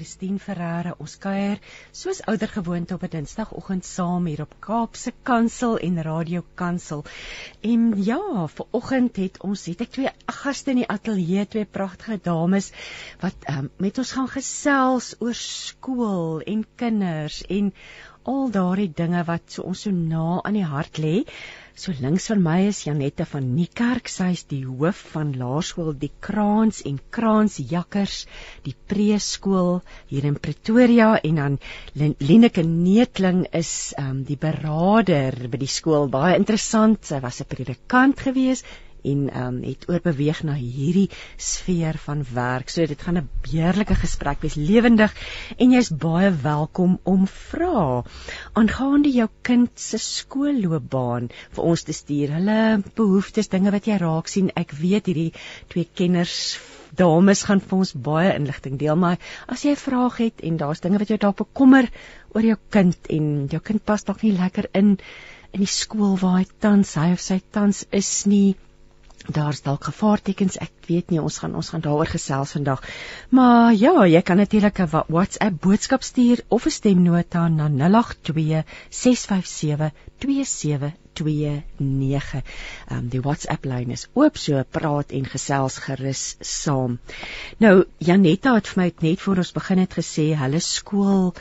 Christine Ferreira. Ons kuier soos ouer gewoonte op 'n Dinsdagoggend saam hier op Kaapse Kansel en Radio Kansel. En ja, vir oggend het ons het ek twee gaste in die ateljee, twee pragtige dames wat um, met ons gaan gesels oor skool en kinders en al daardie dinge wat so ons so na aan die hart lê. So links van my is Janette van Niekerk, sy is die hoof van Laerskool Die Kraans en Kraans Jakkers, die preeskool hier in Pretoria en dan Leneke Neetling is um, die beraader by die skool. Baie interessant, sy was 'n predikant gewees en ehm um, het oorbeweeg na hierdie sfeer van werk. So dit gaan 'n beheerlike gesprek wees, lewendig en jy's baie welkom om vra aangaande jou kind se skoolloopbaan vir ons te stuur. Hulle behoeftes, dinge wat jy raak sien. Ek weet hierdie twee kenners dames gaan vir ons baie inligting deel, maar as jy 'n vraag het en daar's dinge wat jou dalk bekommer oor jou kind en jou kind pas dalk nie lekker in in die skool waar hy tans hy of sy tans is nie daar's dalk gevaartekens. Ek weet nie ons gaan ons gaan daaroor gesels vandag. Maar ja jy kan natuurlik 'n WhatsApp boodskap stuur of 'n stemnota na 082 657 2729 um, die WhatsApp lyn is oop so praat en gesels gerus saam. Nou Janetta het vir my net voor ons begin het gesê hulle skool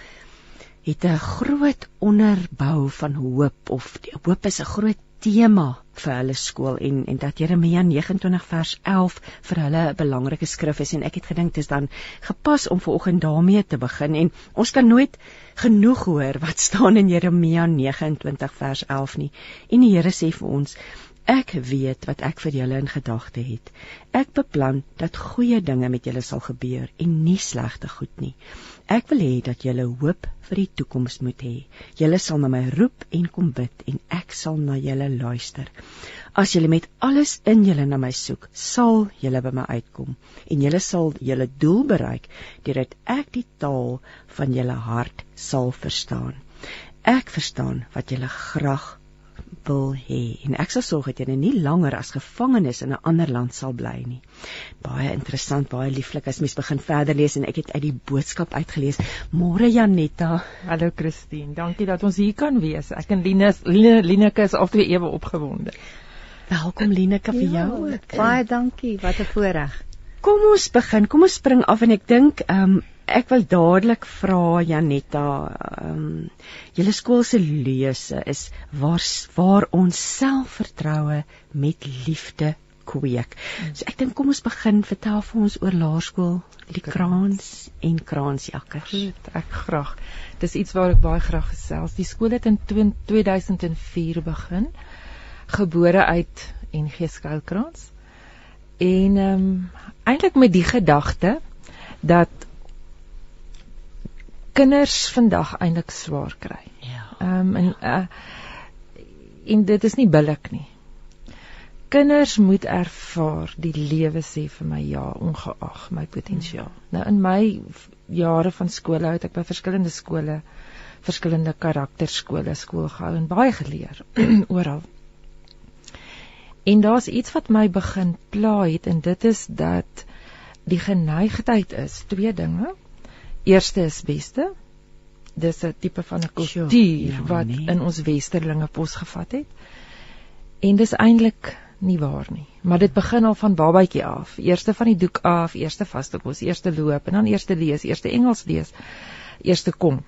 het 'n groot onderbou van hoop of hoop is 'n groot tema vir hulle skool en en dat Jeremia 29 vers 11 vir hulle 'n belangrike skrif is en ek het gedink dit is dan gepas om vanoggend daarmee te begin en ons kan nooit genoeg hoor wat staan in Jeremia 29 vers 11 nie en die Here sê vir ons Ek weet wat ek vir julle in gedagte het. Ek beplan dat goeie dinge met julle sal gebeur en nie slegte goed nie. Ek wil hê dat julle hoop vir die toekoms moet hê. Julle sal na my roep en kom bid en ek sal na julle luister. As julle met alles in julle na my soek, sal julle by my uitkom en julle sal julle doel bereik deurdat ek die taal van julle hart sal verstaan. Ek verstaan wat julle graag wil hê en ek sal sorg dat jy nie langer as gevangenes in 'n ander land sal bly nie. Baie interessant, baie lieflik as mens begin verder lees en ek het uit die boodskap uitgelees. Môre Janetta. Hallo Christine. Dankie dat ons hier kan wees. Ek en Linus Lineke is altyd ewe opgewonde. Welkom Lineke vir ja, jou. Baie dankie. Wat 'n voorreg. Kom ons begin. Kom ons spring af en ek dink ehm um, ek wil dadelik vra Janetta, ehm um, julle skool se lese is waar waar ons selfvertroue met liefde kweek. So ek dink kom ons begin vertel vir ons oor laerskool die kraans en kraansjakkers. Goed, ek graag. Dis iets waar ek baie graag gesels. Die skool het in 2004 begin. Gebore uit NG Skuilkraans. En ehm um, eintlik met die gedagte dat kinders vandag eintlik swaar kry. Ja. Ehm um, en uh, en dit is nie billik nie. Kinders moet ervaar die lewe sê vir my ja ongeag my potensiaal. Hmm. Nou in my jare van skool het ek by verskillende skole verskillende karakterskole skool gehou en baie geleer oral. En daar's iets wat my begin pla het en dit is dat die geneigtheid is twee dinge eerste is beste. Dis 'n tipe van 'n kultuur ja, wat nee. in ons westerlinge posgevat het. En dis eintlik nie waar nie. Maar dit begin al van babatjie af. Eerste van die doek af, eerste vaste kos, eerste loop en dan eerste lees, eerste Engels lees, eerste kom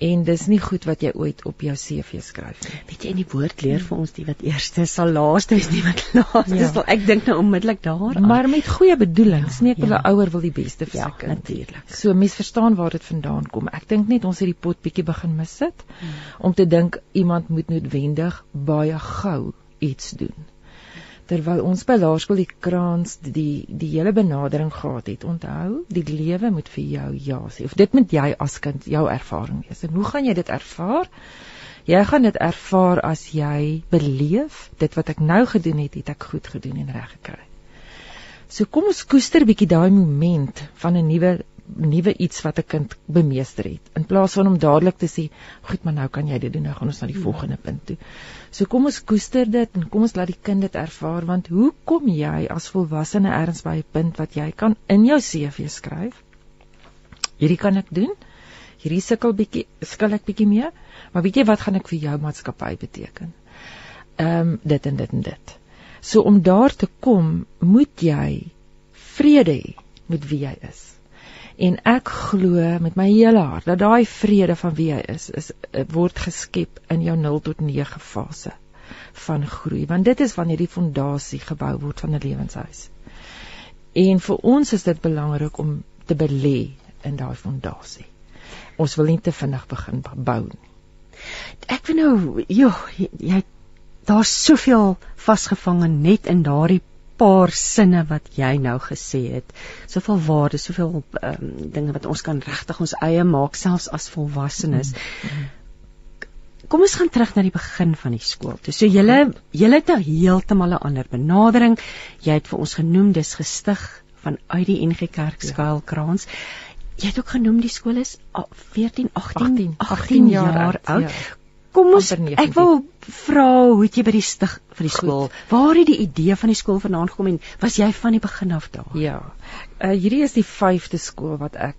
en dis nie goed wat jy ooit op jou CV skryf nie. Weet jy in die woord leer vir ons die wat eerste sal laaste is nie wat laaste ja. is. Ek dink nou onmiddellik daaraan. Maar met goeie bedoelings, ja, nie ek wil 'n ja. ouer wil die beste vir ja, sy kind. Natuurlik. So mens verstaan waar dit vandaan kom. Ek dink net ons het die pot bietjie begin mis sit hmm. om te dink iemand moet noodwendig baie gou iets doen terwyl ons by laerskool die kraans die die hele benadering gehad het. Onthou die lewe moet vir jou ja sê of dit moet jy as kind jou ervaring wees. En hoe gaan jy dit ervaar? Jy gaan dit ervaar as jy beleef dit wat ek nou gedoen het het ek goed gedoen en reg gekry. So kom ons koester bietjie daai moment van 'n nuwe nuwe iets wat 'n kind bemeester het. In plaas van om dadelik te sê goed maar nou kan jy dit doen nou gaan ons na die volgende punt toe. So kom ons koester dit en kom ons laat die kind dit ervaar want hoe kom jy as volwassene erns by 'n punt wat jy kan in jou CV skryf? Hierdie kan ek doen. Hierdie sukkel bietjie skil ek bietjie mee, maar weet jy wat gaan ek vir jou maatskappy beteken? Ehm um, dit en dit en dit. So om daar te kom, moet jy vrede hê met wie jy is. En ek glo met my hele hart dat daai vrede van wie jy is, is eh, word geskep in jou 0 tot 9 fase van groei, want dit is wanneer die fondasie gebou word van 'n lewenshuis. En vir ons is dit belangrik om te belê in daai fondasie. Ons wil nie te vinnig begin bou. Ek weet nou, joh, jy daar's soveel vasgevang net in daardie paar sinne wat jy nou gesê het. Soveel waarde, soveel um, dinge wat ons kan regtig ons eie maak selfs as volwassenes. Kom ons gaan terug na die begin van die skool. Toe so julle julle het 'n heeltemal 'n ander benadering. Jy het vir ons genoem dis gestig vanuit die NG Kerk skuilkraans. Jy het ook genoem die skool is 14 18 18, 18 jaar, jaar oud. Ja. Kom ons ek wil vra hoe het jy by die stig vir die skool? Waar het die idee van die skool vandaan gekom en was jy van die begin af daar? Ja. Uh hierdie is die 5de skool wat ek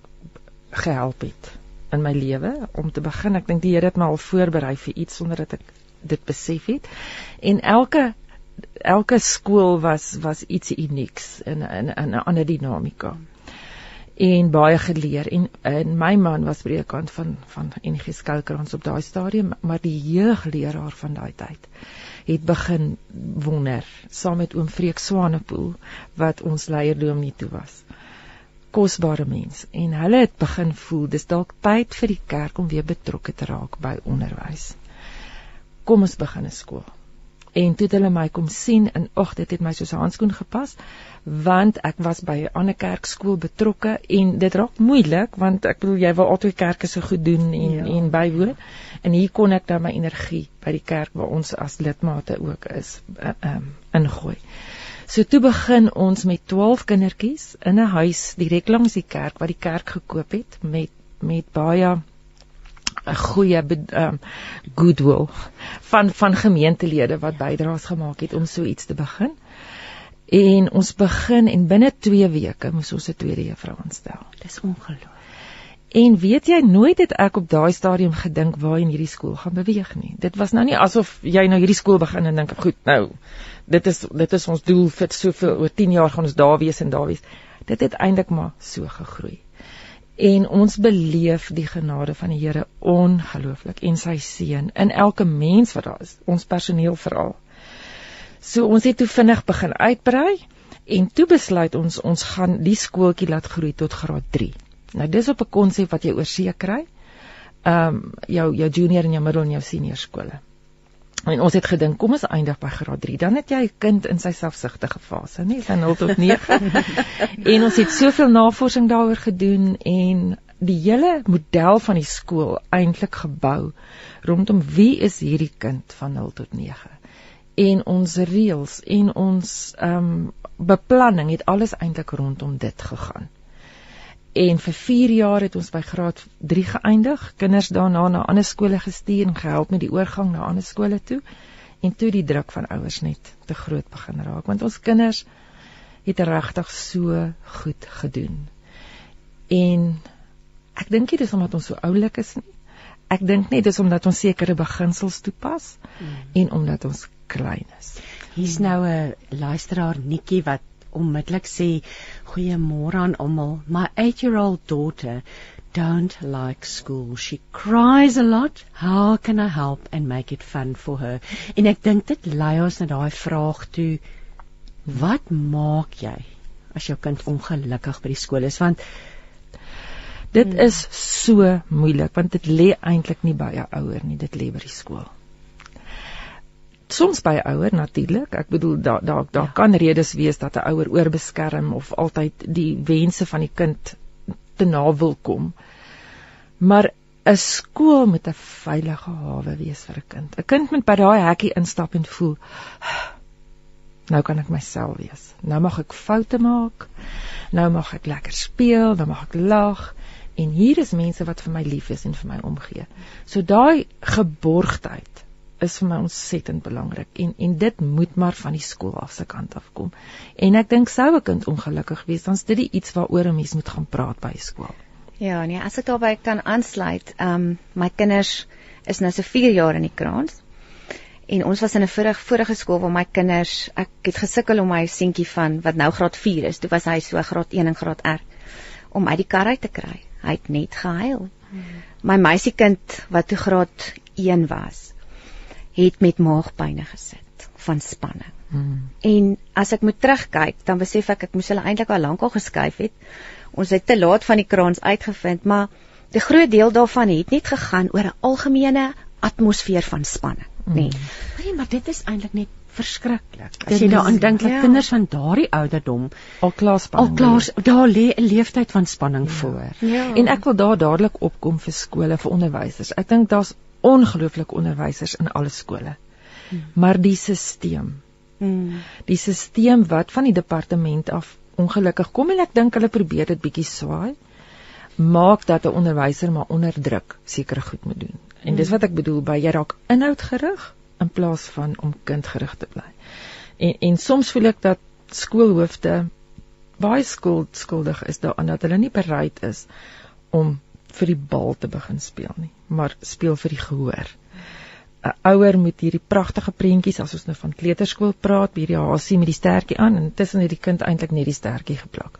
gehelp het in my lewe om te begin. Ek dink die Here het my al voorberei vir iets sonder dat ek dit besef het. En elke elke skool was was iets unieks in in 'n ander dinamika en baie geleer. En en my man was predikant van van NG Skelkrans op daai stadium maar die jeugleraar van daai tyd het begin wonder saam met oom Freek Swanepoel wat ons leierdoom nie toe was. Kosbare mens. En hulle het begin voel dis dalk tyd vir die kerk om weer betrokke te raak by onderwys kom ons begin 'n skool en toe het hulle my kom sien en ag dit het my soos 'n handskoen gepas want ek was by 'n ander kerkskool betrokke en dit raak moeilik want ek bedoel jy wil altyd kerke so goed doen en ja. en bywoon en hier kon ek dan my energie by die kerk waar ons as lidmate ook is uh, um, ingooi. So toe begin ons met 12 kindertjies in 'n huis direk langs die kerk wat die kerk gekoop het met met baie 'n goeie um, goodwill van van gemeentelede wat bydraes gemaak het om so iets te begin. En ons begin en binne 2 weke moes ons 'n tweede juffrou aanstel. Dis ongelooflik. En weet jy nooit het ek op daai stadium gedink waar in hierdie skool gaan beweeg nie. Dit was nou nie asof jy nou hierdie skool begin en dink goed, nou dit is dit is ons doel vir soveel oor 10 jaar gaan ons daar wees en daar wees. Dit het eintlik maar so gegroei en ons beleef die genade van die Here ongelooflik en sy seën in elke mens wat daar is ons personeel veral. So ons het toe vinnig begin uitbrei en toe besluit ons ons gaan die skooltjie laat groei tot graad 3 nou dis op 'n konsep wat jy oorsee kry. Ehm um, jou jou junior en jou middel en jou senior skole En ons het gedink kom ons eindig by graad 3. Dan het jy 'n kind in sy selfsugtige fase, nie van 0 tot 9. en ons het soveel navorsing daaroor gedoen en die hele model van die skool eintlik gebou rondom wie is hierdie kind van 0 tot 9. En ons reëls en ons ehm um, beplanning het alles eintlik rondom dit gegaan. En vir 4 jaar het ons by graad 3 geëindig. Kinders daarna na ander skole gestuur en gehelp met die oorgang na ander skole toe. En toe die druk van ouers net te groot begin raak want ons kinders het regtig so goed gedoen. En ek dink nie dis omdat ons so oulik is nie. Ek dink net dis omdat ons sekere beginsels toepas mm. en omdat ons klein is. Hier's nou 'n luisteraar Nikkie wat onmiddellik sê goeiemôre aan almal. My 8-year-old daughter don't like school. She cries a lot. How can I help and make it fun for her? En ek dink dit lei ons na daai vraag toe. Wat maak jy as jou kind ongelukkig by die skool is? Want dit hmm. is so moeilik want dit lê eintlik nie by jou ouer nie, dit lê by die skool soms by ouer natuurlik. Ek bedoel daar daar daar ja. kan redes wees dat 'n ouer oorbeskerm of altyd die wense van die kind te na wil kom. Maar 'n skool moet 'n veilige hawe wees vir 'n kind. 'n Kind moet by daai hekkie instap en voel Nou kan ek myself wees. Nou mag ek foute maak. Nou mag ek lekker speel, nou mag ek lag en hier is mense wat vir my lief is en vir my omgee. So daai geborgdheid is vir my ontsettend belangrik en en dit moet maar van die skool af se kant af kom. En ek dink sou 'n kind ongelukkig wees, dan is dit iets waaroor 'n mens moet gaan praat by skool. Ja, nee, as ek daarbey kan aansluit, ehm um, my kinders is nou so 4 jaar in die kraans. En ons was in 'n vorige vorige skool waar my kinders, ek het gesukkel om my seentjie van wat nou graad 4 is, toe was hy so graad 1 en graad R om uit die kar uit te kry. Hy het net gehuil. Hmm. My meisiekind wat toe graad 1 was, het met maagpynne gesit van spanning. Hmm. En as ek moet terugkyk, dan besef ek ek moes hulle eintlik al lank al geskuif het. Ons het te laat van die kraans uitgevind, maar die groot deel daarvan het net gegaan oor 'n algemene atmosfeer van spanning, hmm. nê. Nee. nee, maar dit is eintlik net verskriklik. As jy daaraan dink dat ja. kinders van daardie ouderdom al klaar spanning al klaar daar lê 'n leeftyd van spanning ja. voor. Ja. En ek wil daar dadelik opkom vir skole vir onderwysers. Ek dink daar's ongelooflike onderwysers in alle skole. Hmm. Maar die stelsel. Hmm. Die stelsel wat van die departement af ongelukkig kom en ek dink hulle probeer dit bietjie swaai maak dat 'n onderwyser maar onder druk seker goed moet doen. En dis hmm. wat ek bedoel by jy raak inhoudgerig in plaas van om kindgerig te bly. En en soms voel ek dat skoolhoofde baie skuld skuldig is daaraan dat hulle nie bereid is om vir die bal te begin speel nie, maar speel vir die gehoor. 'n Ouer moet hierdie pragtige prentjies as ons nou van kleuterskool praat, hierdie hasie met die stertjie aan en tussen hierdie kind eintlik net die stertjie geplak.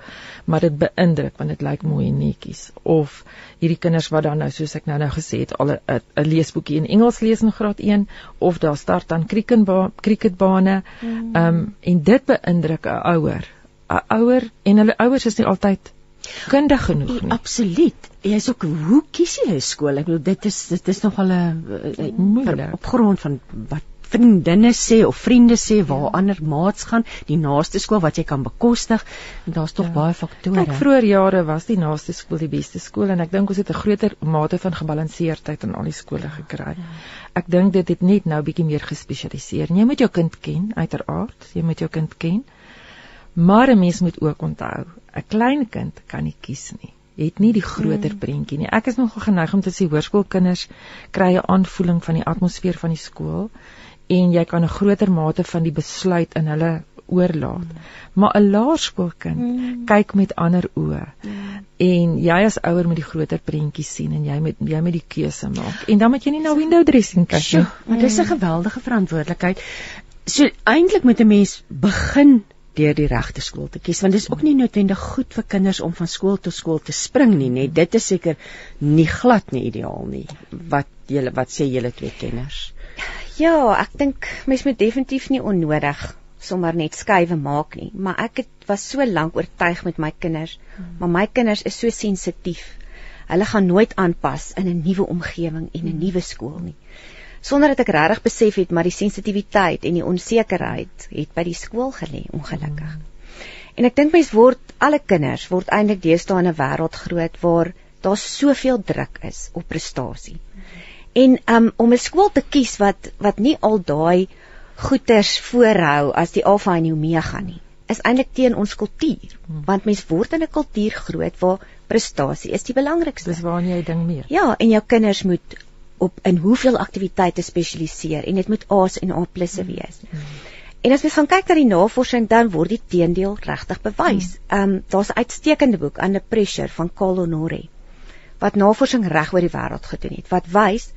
Maar dit beïndruk want dit lyk mooi en netjies. Of hierdie kinders wat dan nou soos ek nou nou gesê het al 'n leesboekie in Engels lees in graad 1 of daar start dan cricketbane. Mm. Ehm um, en dit beïndruk 'n ouer. 'n Ouer en hulle ouers is nie altyd kundig genoeg nie. Absoluut. Jy's ook hoe kies jy 'n skool? Ek bedoel dit is dit is nogal 'n op grond van wat vriendinne sê of vriende sê waar ja. ander maats gaan, die naaste skool wat jy kan bekostig. Daar's tog ja. baie faktore. Ek vroeër jare was die naaste skool die beste skool en ek dink ons het 'n groter mate van gebalanseerdheid in al die skole gekry. Ja. Ek dink dit het net nou bietjie meer gespesialiseer. Jy moet jou kind ken uiteraard. Jy moet jou kind ken. Maar 'n mens moet ook onthou, 'n klein kind kan nie kies nie. Het nie die groter mm. prentjie nie. Ek is nogal geneig om te sê hoërskoolkinders kry 'n aanvoeling van die atmosfeer van die skool en jy kan 'n groter mate van die besluit in hulle oorlaat. Mm. Maar 'n laerskoolkind mm. kyk met ander oë. Mm. En jy as ouer moet die groter prentjie sien en jy moet jy moet die keuse maak. En dan moet jy nie na window dressing kyk nie. Maar dis 'n geweldige verantwoordelikheid. So eintlik moet 'n mens begin deur die regte skool te kies want dit is ook nie noodwendig goed vir kinders om van skool tot skool te spring nie net dit is seker nie glad nie ideaal nie wat julle wat sê julle twee kenners ja ek dink mens moet definitief nie onnodig sommer net skuwe maak nie maar ek het was so lank oortuig met my kinders hmm. maar my kinders is so sensitief hulle gaan nooit aanpas in 'n nuwe omgewing en 'n hmm. nuwe skool nie sonder dat ek regtig besef het maar die sensitiwiteit en die onsekerheid het by die skool gelê ongelukkig. Mm. En ek dink mense word alle kinders word eintlik deesdae in 'n wêreld groot waar daar soveel druk is op prestasie. En um, om 'n skool te kies wat wat nie al daai goeters voorhou as die alfa en omega nie is eintlik teen ons kultuur hmm. want mens word in 'n kultuur groot waar prestasie is die belangrikste. Dis waar jy ding meer. Ja, en jou kinders moet op in hoeveel aktiwiteite spesialiseer en dit moet A's en A+ plusse wees. Mm. En as mens gaan kyk na die navorsing dan word die teendeel regtig bewys. Mm. Ehm um, daar's 'n uitstekende boek Under Pressure van Carl Honore wat navorsing reg oor die wêreld gedoen het wat wys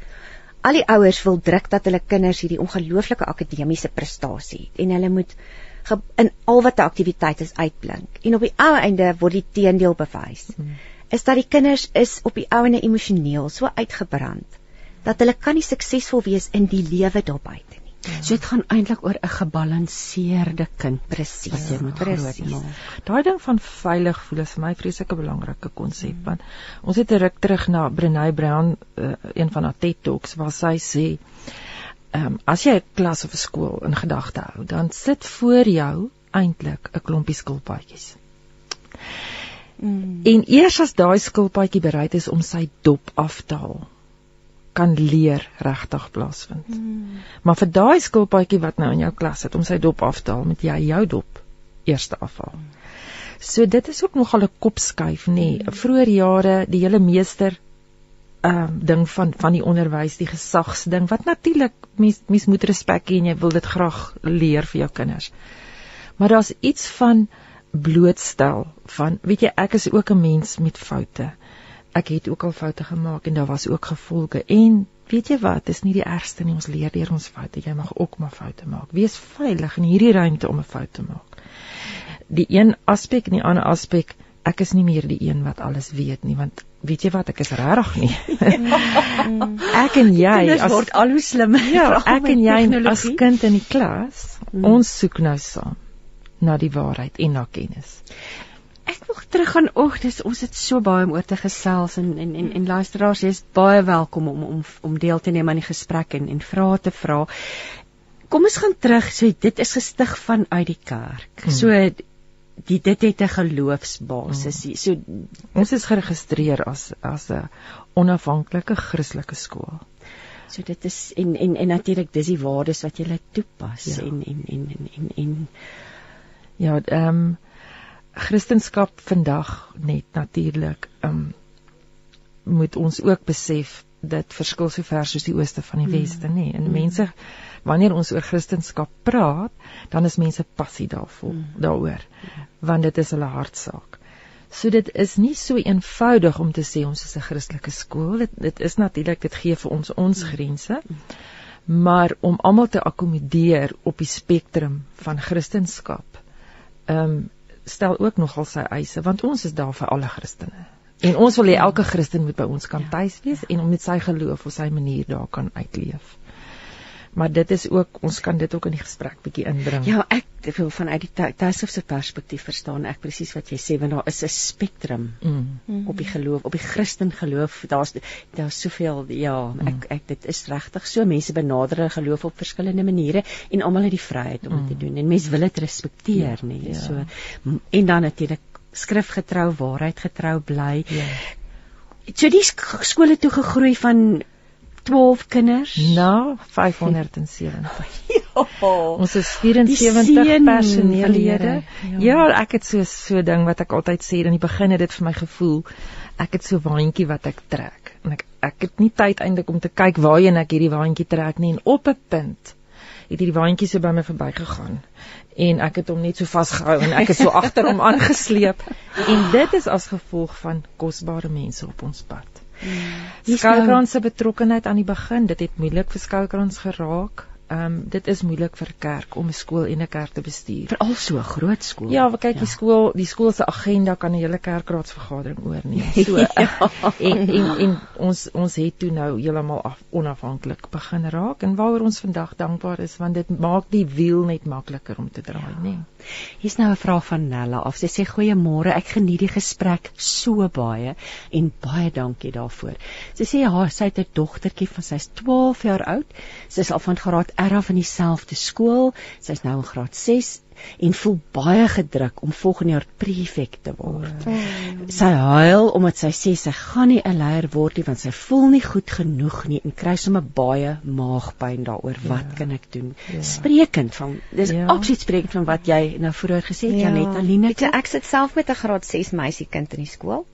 al die ouers wil druk dat hulle kinders hierdie ongelooflike akademiese prestasie het en hulle moet in al wat 'n aktiwiteit is uitblink. En op die ou einde word die teendeel bewys. Mm. Is dat die kinders is op die ou en emosioneel so uitgebrand dat hulle kan nie suksesvol wees in die lewe daar buite nie. So dit gaan eintlik oor 'n gebalanseerde kind presies jy moet groot maak. Daai ding van veilig voel is vir my vreeslike belangrike konsep mm. want ons het 'n ruk terug na Brené Brown uh, een van haar TED Talks waar sy sê ehm um, as jy 'n klas of 'n skool in gedagte hou, dan sit voor jou eintlik 'n klompie skilpaadjies. Mm. En eers as daai skilpaadjie bereid is om sy dop af te haal, kan leer regtig plaasvind. Mm. Maar vir daai skilpaadjie wat nou in jou klas sit om sy dop af te haal, moet jy jou dop eers afhaal. Mm. So dit is ook nogal 'n kopskuif nê. Nee. Vroeger jare die hele meester ehm uh, ding van van die onderwys, die gesagsding wat natuurlik mens mens moet respek hê en jy wil dit graag leer vir jou kinders. Maar daar's iets van blootstel van weet jy ek is ook 'n mens met foute. Ek het ook al foute gemaak en daar was ook gevolge en weet jy wat, dis nie die ergste nie, ons leer deur ons foute. Jy mag ook maar foute maak. Wees veilig in hierdie ruimte om 'n fout te maak. Die een aspek en die ander aspek, ek is nie meer die een wat alles weet nie, want weet jy wat, ek is regtig nie. ek en jy as word al hoe slimmer. Ja, ek en jy as kind in die klas, hmm. ons soek nou saam na die waarheid en na kennis. Ek wil terug gaan oek, dis ons het so baie om oor te gesels en en en, en luisteraars, jy's baie welkom om om om deel te neem aan die gesprek en en vrae te vra. Kom ons gaan terug, so dit is gestig vanuit die kerk. Hmm. So die dit het 'n geloofsbasis. Hmm. So ons is geregistreer as as 'n onafhanklike Christelike skool. So dit is en en en natuurlik dis die waardes wat jy toepas ja. en en en en en, en Ja, ehm um, Christendom vandag net natuurlik um, moet ons ook besef dit verskil so ver soos die ooste van die mm. weste nê. En mm. mense wanneer ons oor Christendom praat, dan is mense passie daarvoor mm. daaroor want dit is hulle hartsaak. So dit is nie so eenvoudig om te sê ons is 'n Christelike skool. Dit dit is natuurlik dit gee vir ons ons grense. Maar om almal te akkommodeer op die spektrum van Christendom ehm um, stel ook nogal sy eise want ons is daar vir alle Christene. En ons wil hê elke Christen moet by ons kan ja. tuis wees ja. en om met sy geloof op sy manier daar kan uitleef maar dit is ook ons kan dit ook in die gesprek bietjie inbring. Ja, ek wil vanuit die tuishof se perspektief verstaan ek presies wat jy sê want daar is 'n spektrum mm. op die geloof, op die Christen geloof. Daar's daar's soveel ja, mm. ek ek dit is regtig so mense benader hulle geloof op verskillende maniere en almal het die vryheid om dit mm. te doen en mense wil dit respekteer, ja, nee. Ja. So en dan natuurlik skrifgetrou, waarheidgetrou bly. Ja. So die skole toe gegroei van 12 kinders na 570. ja. Ons is 74 personeellede. Ja. ja, ek het so so ding wat ek altyd sê in die begin het dit vir my gevoel ek het so waantjie wat ek trek en ek ek het nie tyd eintlik om te kyk waarheen ek hierdie waantjie trek nie en op 'n punt het hierdie waantjie so by my verbygegaan en ek het hom net so vasgehou en ek is so agter hom aangesleep en dit is as gevolg van kosbare mense op ons pad. Die Skalkrans se betrokkeheid aan die begin, dit het moeilik vir Skalkrans geraak. Ehm um, dit is moeilik vir 'n kerk om 'n skool en 'n kerk te bestuur. Veral so 'n groot skool. Ja, want kyk, ja. die skool, die skool se agenda kan 'n hele kerkraadsvergadering oorneem. So ja. en, en en ons ons het toe nou heeltemal onafhanklik begin raak en waaroor ons vandag dankbaar is want dit maak die wiel net makliker om te draai, ja. nê. Hier's nou 'n vraag van Nella af. Sy sê goeiemôre, ek geniet die gesprek so baie en baie dankie daarvoor. Sy sê haar sy het 'n dogtertjie van sy's 12 jaar oud. Sy is al van graad Af in dieselfde skool. Sy's nou in graad 6 en voel baie gedruk om volgende jaar prefek te word. Oh. Sy huil omdat sy sê sy gaan nie 'n leier word nie want sy voel nie goed genoeg nie en kry sommer baie maagpyn daaroor. Wat ja. kan ek doen? Ja. Sprekend van dis ja. absoluut sprekend van wat jy nou vroeër gesê het ja. Janet Aline. Ek, ek sit self met 'n graad 6 meisiekind in die skool.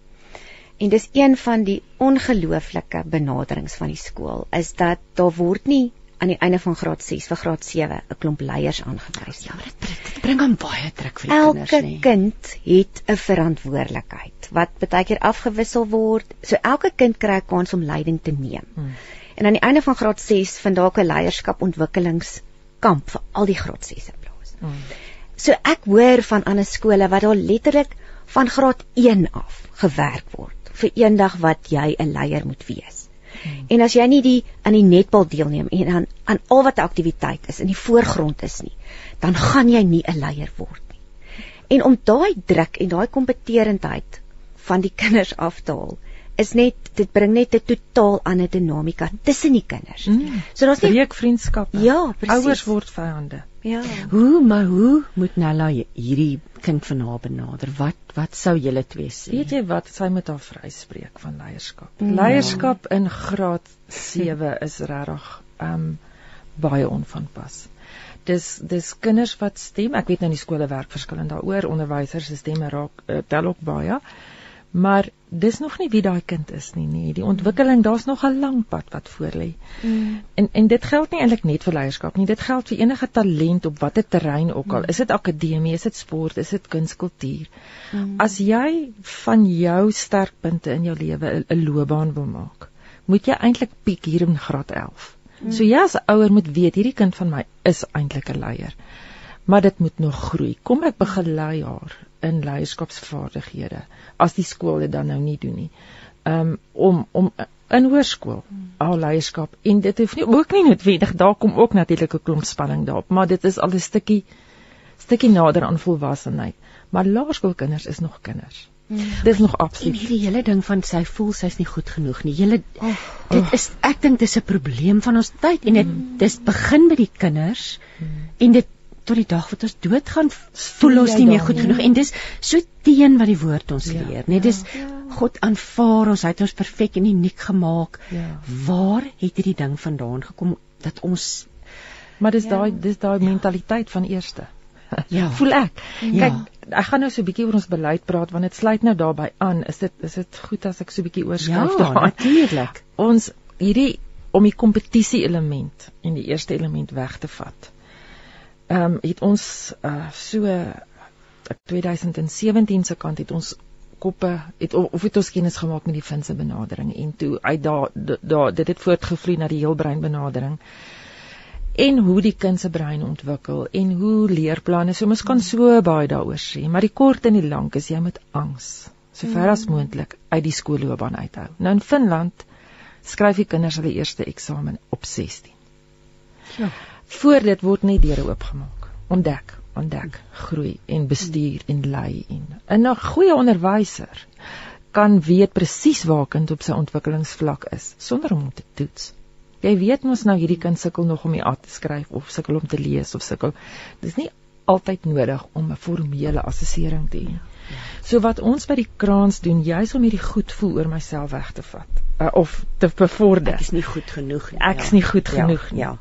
En dis een van die ongelooflike benaderings van die skool is dat daar word nie aan die einde van graad 6 vir graad 7 'n klomp leiers aangewys. Ja, dit, dit bring aan baie druk vir die Elke kinders nie. Elke kind het 'n verantwoordelikheid wat baie keer afgewissel word. So elke kind kry 'n kans om leiding te neem. Hmm. En aan die einde van graad 6 vind daar 'n leierskap ontwikkelingskamp vir al die graad 6 plaas. Hmm. So ek hoor van ander skole wat daar letterlik van graad 1 af gewerk word vir eendag wat jy 'n leier moet wees. Hmm. En as jy nie die aan die netbal deelneem en aan aan al wat 'n aktiwiteit is in die voorgrond is nie, dan gaan jy nie 'n leier word nie. En om daai druk en daai kompeterendheid van die kinders af te haal, is net dit bring net 'n totaal ander dinamika tussen die kinders. Mm. So daar's nie breek vriendskappe. Ja, presies. Ouers word vyande. Ja. Hoe maar hoe moet Nella hierdie kind van haar benader? Wat wat sou julle twee sê? Weet jy wat sy met haar vryspreek van leierskap. Ja. Leierskap in graad 7 is regtig um baie onvanpas. Dis dis kinders wat stem. Ek weet nou die skole werk verskillend daaroor. Onderwysers se stemme raak uh, tel ook baie. Maar dis nog nie wie daai kind is nie, nee. Die ontwikkeling, daar's nog 'n lang pad wat voor lê. Mm. En en dit geld nie eintlik net vir leierskap nie. Dit geld vir enige talent op watter terrein ook al. Is dit akademie, is dit sport, is dit kunskultuur. Mm. As jy van jou sterkpunte in jou lewe 'n- loopbaan wil maak, moet jy eintlik piek hier in graad 11. So jy as ouer moet weet hierdie kind van my is eintlik 'n leier. Maar dit moet nog groei. Kom ek begelei haar in leierskapsvaardighede as die skool dit dan nou nie doen nie. Um om om in hoërskool al leierskap en dit hoef nie ook nie noodwendig daar kom ook natuurlik 'n klomp spanning daarop, maar dit is al 'n stukkie stukkie nader aan volwassenheid. Maar laerskoolkinders is nog kinders. Dis nog En absoluut. hierdie hele ding van sy voel sy's nie goed genoeg nie. Julle dit is ek dink dis 'n probleem van ons tyd en dit dis begin by die kinders en dit tot die dag wat ons doodgaan voel ons nie meer daar goed genoeg en dis so teen wat die woord ons Ja, leer, nee dis God aanvaar ons, hy het ons perfek en uniek gemaak. Ja. Waar het hierdie ding vandaan gekom dat ons Maar dis daai dis daai mentaliteit van eerste. Ja. Voel ek. Ja. Kyk, ek gaan nou so 'n bietjie oor ons beleid praat want dit sluit nou daarbey aan. Is dit is dit goed as ek so 'n bietjie ja, oorskryf daaraan? natuurlik. Ons hierdie om die kompetisie element en die eerste element weg te vat. Ehm um, het ons uh so ek 2017 se kant het ons koppe het of het ons kennis gemaak met die Finse benadering en toe uit daar daar dit het voortgevloei na die heelbrein benadering. En hoe die kind se brein ontwikkel en hoe leerplanne so mens kan so baie daaroor sê maar die kort en die lank is jy met angs sover as moontlik uit die skoolloopbaan uithou. Nou in Finland skryf die kinders hulle eerste eksamen op 16 Ja. Voor dit word net deure oopgemaak ontdek ontdek groei en bestuur en lei en 'n goeie onderwyser kan weet presies waar kind op sy ontwikkelingsvlak is sonder om hom te toets Jy weet mos nou hierdie kind sukkel nog om die A te skryf of sukkel om te lees of sukkel. Dis nie altyd nodig om 'n formele assessering te hê. So wat ons by die kraans doen, juis om hierdie goed voel oor myself weg te vat uh, of te bevorder. Ek is nie goed genoeg nie. Ek is nie goed genoeg ja, nie. Ja.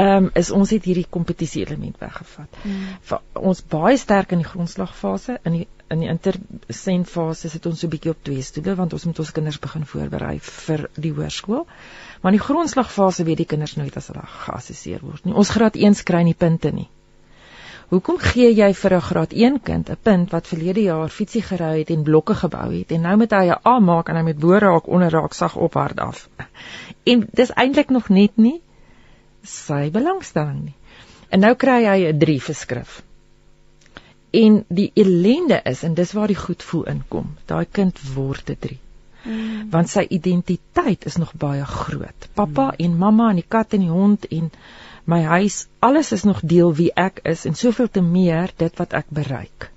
Ehm um, is ons het hierdie kompetisie element weggevat. Mm. Ons baie sterk in die grondslagfase, in die in die intersentfase sit ons so 'n bietjie op twee stoele want ons moet ons kinders begin voorberei vir die hoërskool. Maar in die grondslagfase weet die kinders nooit as hulle geassesseer word nie. Ons graad 1 kry nie punte nie. Hoekom gee jy vir 'n graad 1 kind 'n punt wat verlede jaar fietsie gery het en blokke gebou het en nou moet hy 'n A maak en hy met bo raak onder raak sag op hard af. En dis eintlik nog net nie sy belangstelling nie. En nou kry hy 'n 3 vir skrif. En die ellende is en dis waar die goed voel inkom. Daai kind word 'n 3. Mm. Want sy identiteit is nog baie groot. Pappa mm. en mamma en die kat en die hond en my huis, alles is nog deel wie ek is en soveel te meer dit wat ek bereik.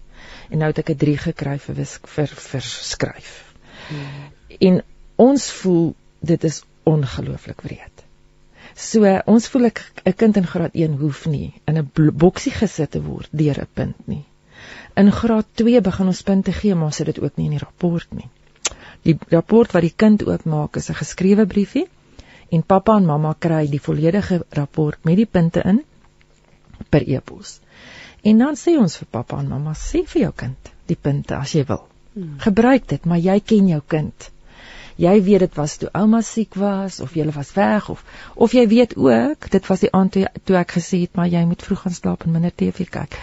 En nou het ek 'n 3 gekry vir wisk, vir vir skryf. Mm. En ons voel dit is ongelooflik wreed. So ons voel ek 'n kind in graad 1 hoef nie in 'n boksie gesit te word deur 'n punt nie. In graad 2 begin ons punte gee, maar sit dit ook nie in die rapport nie. Die rapport wat die kind oopmaak is 'n geskrewe briefie en pappa en mamma kry die volledige rapport met die punte in per e-pos. En dan sê ons vir pappa en mamma sê vir jou kind die punte as jy wil. Hmm. Gebruik dit, maar jy ken jou kind. Jy weet dit was toe ouma siek was of jy was weg of of jy weet ook dit was die aand toe, toe ek gesê het maar jy moet vroeg gaan slaap en minder TV kyk.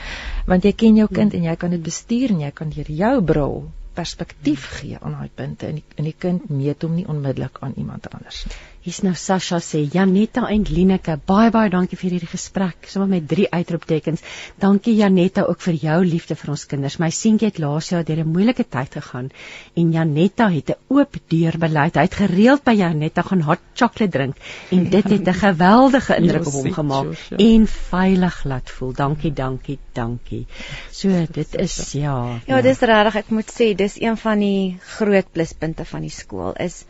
Want jy ken jou kind en jy kan dit bestuur en jy kan deur jou bril perspektief gee aan daai punte en die, en die kind meet hom nie onmiddellik aan iemand anders nie. Hier's nou Sasha sê Janetta en Lineke, baie baie dankie vir hierdie gesprek. Sommer met drie uitroeptekens. Dankie Janetta ook vir jou liefde vir ons kinders. My seentjie het laas jaar deur 'n moeilike tyd gegaan en Janetta het 'n oop deur beleid. Hy het gereeld by Janetta gaan hot chocolate drink en dit het 'n geweldige indruk op hom gemaak en veilig laat voel. Dankie, dankie, dankie. So dit is ja. Ja, dis regtig, ek moet sê, dis een van die groot pluspunte van die skool is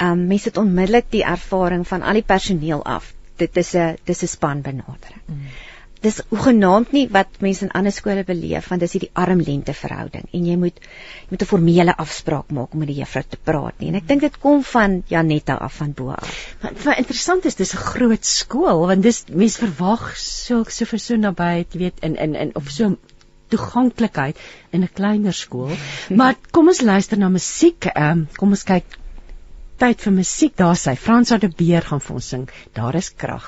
um mense het onmiddellik die ervaring van al die personeel af. Dit is 'n dis 'n spanbenadering. Mm. dis hoegenaamd nie wat mense in ander skole beleef want dis hierdie arm-lente verhouding en jy moet jy moet 'n formele afspraak maak om met die juffrou te praat nie en ek dink dit kom van Janetta af van bo af. Wat, wat interessant is dis 'n groot skool want dis mense verwag so so vir so naby jy weet in in in of so toeganklikheid in 'n kleiner skool. Maar kom ons luister na musiek. Ehm um, kom ons kyk tyd vir musiek. Daar sy Frans de Beer gaan vir ons sing. Daar is krag.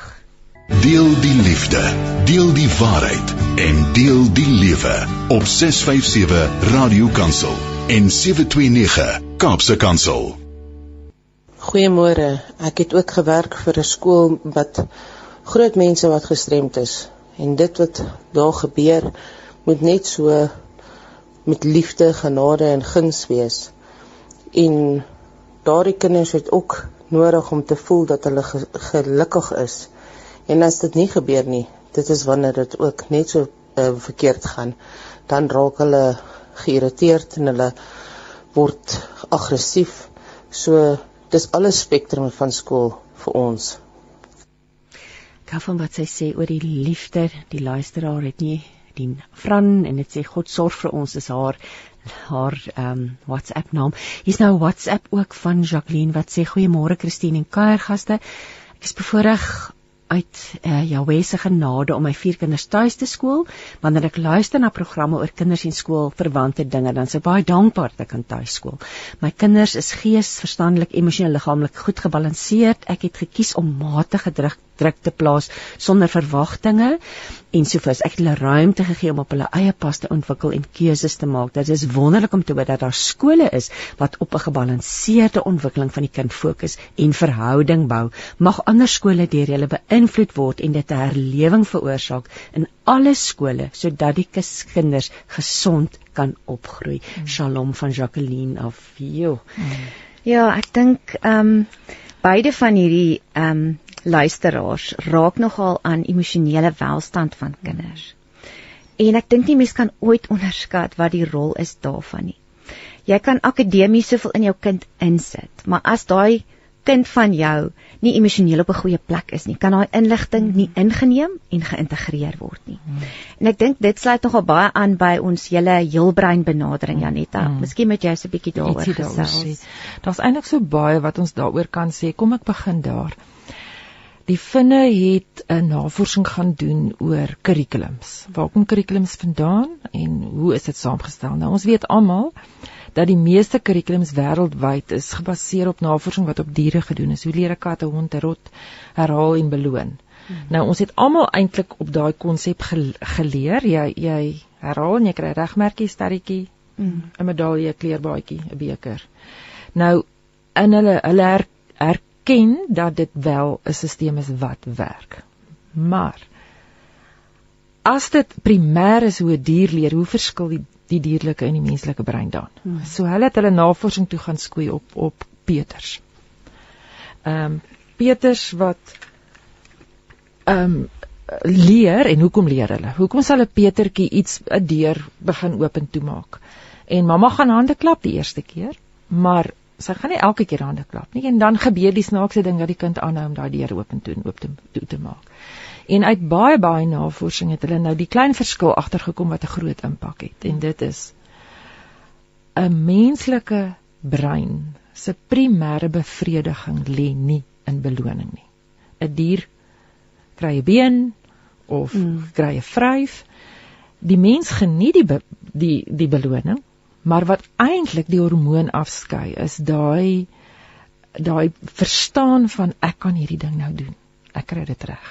Deel die liefde, deel die waarheid en deel die lewe op 657 Radio Kansel en 729 Kaapse Kansel. Goeiemôre. Ek het ook gewerk vir 'n skool wat groot mense wat gestremd is en dit wat daar gebeur moet net so met liefde, genade en guns wees. En daardie kinders het ook nodig om te voel dat hulle ge gelukkig is En as dit nie gebeur nie, dit is wanneer dit ook net so uh, verkeerd gaan, dan raak hulle geïrriteerd en hulle word aggressief. So dis alles spektrum van skool vir ons. Kyk van wat sy sê oor die liefde, die luisteraar het nie die Fran en dit sê God sorg vir ons is haar haar ehm um, WhatsApp naam. Hier's nou WhatsApp ook van Jacqueline wat sê goeiemôre Christine en kuiergaste. Ek is bevoorreg uit uh, Jahweh se genade om my vier kinders tuis te skool. Wanneer ek luister na programme oor kinders en skool verwante dinge, dan sou baie dankbaar dat ek kan tuis skool. My kinders is gees, verstandelik, emosioneel, liggaamlik goed gebalanseerd. Ek het gekies om matige druk druk te plaas sonder verwagtinge en sovoorts. Ek het hulle ruimte gegee om op hulle eie pas te ontwikkel en keuses te maak. Dit is wonderlik om te hoor dat daar skole is wat op 'n gebalanseerde ontwikkeling van die kind fokus en verhouding bou. Mag ander skole deur hulle beïnvloed word en dit 'n herlewing veroorsaak in alle skole sodat die kinders gesond kan opgroei. Mm. Shalom van Jacqueline af. Jo. Mm. Ja, ek dink ehm um, beide van hierdie ehm um, luisteraars raak nogal aan emosionele welstand van kinders. En ek dink nie mense kan ooit onderskat wat die rol is daarvan nie. Jy kan akademies soveel in jou kind insit, maar as daai kind van jou nie emosioneel op 'n goeie plek is nie, kan daai inligting nie ingeneem en geïntegreer word nie. En ek dink dit sluit nogal baie aan by ons hele heelbrein benadering Janetta. Mm. Miskien moet jy so 'n bietjie daaroor gesels. Daar's eintlik so baie wat ons daaroor kan sê. Kom ek begin daar. Die finne het 'n navorsing gaan doen oor kurrikulums. Waar kom kurrikulums vandaan en hoe is dit saamgestel? Nou ons weet almal dat die meeste kurrikulums wêreldwyd is gebaseer op navorsing wat op diere gedoen is. Hoe leer 'n kat 'n hond rot herhaal en beloon? Hmm. Nou ons het almal eintlik op daai konsep geleer. Jy jy herhaal en jy kry regmerkie, sterretjie, hmm. 'n medalje, kleurbaadjie, 'n beker. Nou in hulle hulle her, her erken dat dit wel 'n stelsel is wat werk. Maar as dit primêr is hoe 'n dier leer, hoe verskil die die dierlike en die menslike brein dan? Hmm. So hulle het hulle navorsing toe gaan skoei op op Peters. Ehm um, Peters wat ehm um, leer en hoekom leer hulle? Hoekom sal 'n Petertjie iets 'n deur begin oop en toemaak? En mamma gaan hande klap die eerste keer, maar sy gaan nie elke keer hande klap nie en dan gebeur die snaakse ding dat die kind aanhou om daai deur oop en toe oop te toe te maak. En uit baie baie navorsing het hulle nou die klein verskil agtergekom wat 'n groot impak het en dit is 'n menslike brein se primêre bevrediging lê nie in beloning nie. 'n Dier kry 'n been of mm. kry 'n vryf. Die mens geniet die be, die die beloning, Maar wat eintlik die hormoon afskei is daai daai verstaan van ek kan hierdie ding nou doen. Ek kry dit reg.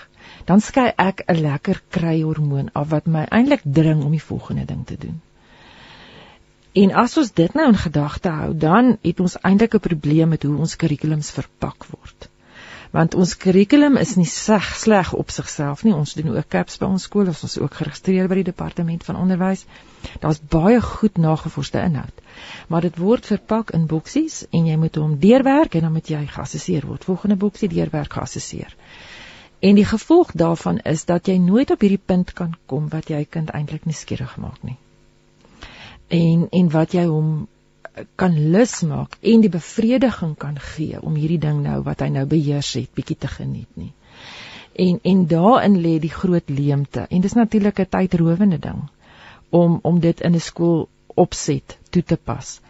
Dan skei ek 'n lekker kry hormoon af wat my eintlik dring om die volgende ding te doen. En as ons dit nou in gedagte hou, dan het ons eintlik 'n probleem met hoe ons kurrikulums verpak word want ons kurrikulum is nie sleg sleg op sigself nie. Ons doen ook CAPS by ons skool, ons is ook geregistreer by die departement van onderwys. Daar's baie goed nagevorsde inhoud. Maar dit word verpak in boksies en jy moet hom deurwerk en dan moet jy geassesseer word. Volgende boksie deurwerk geassesseer. En die gevolg daarvan is dat jy nooit op hierdie punt kan kom wat jy kind eintlik nie skieurig maak nie. En en wat jy hom kan lus maak en die bevrediging kan gee om hierdie ding nou wat hy nou beheers het bietjie te geniet nie. En en daarin lê die groot leemte. En dis natuurlik 'n tydrowende ding om om dit in 'n skool opset toe te pas.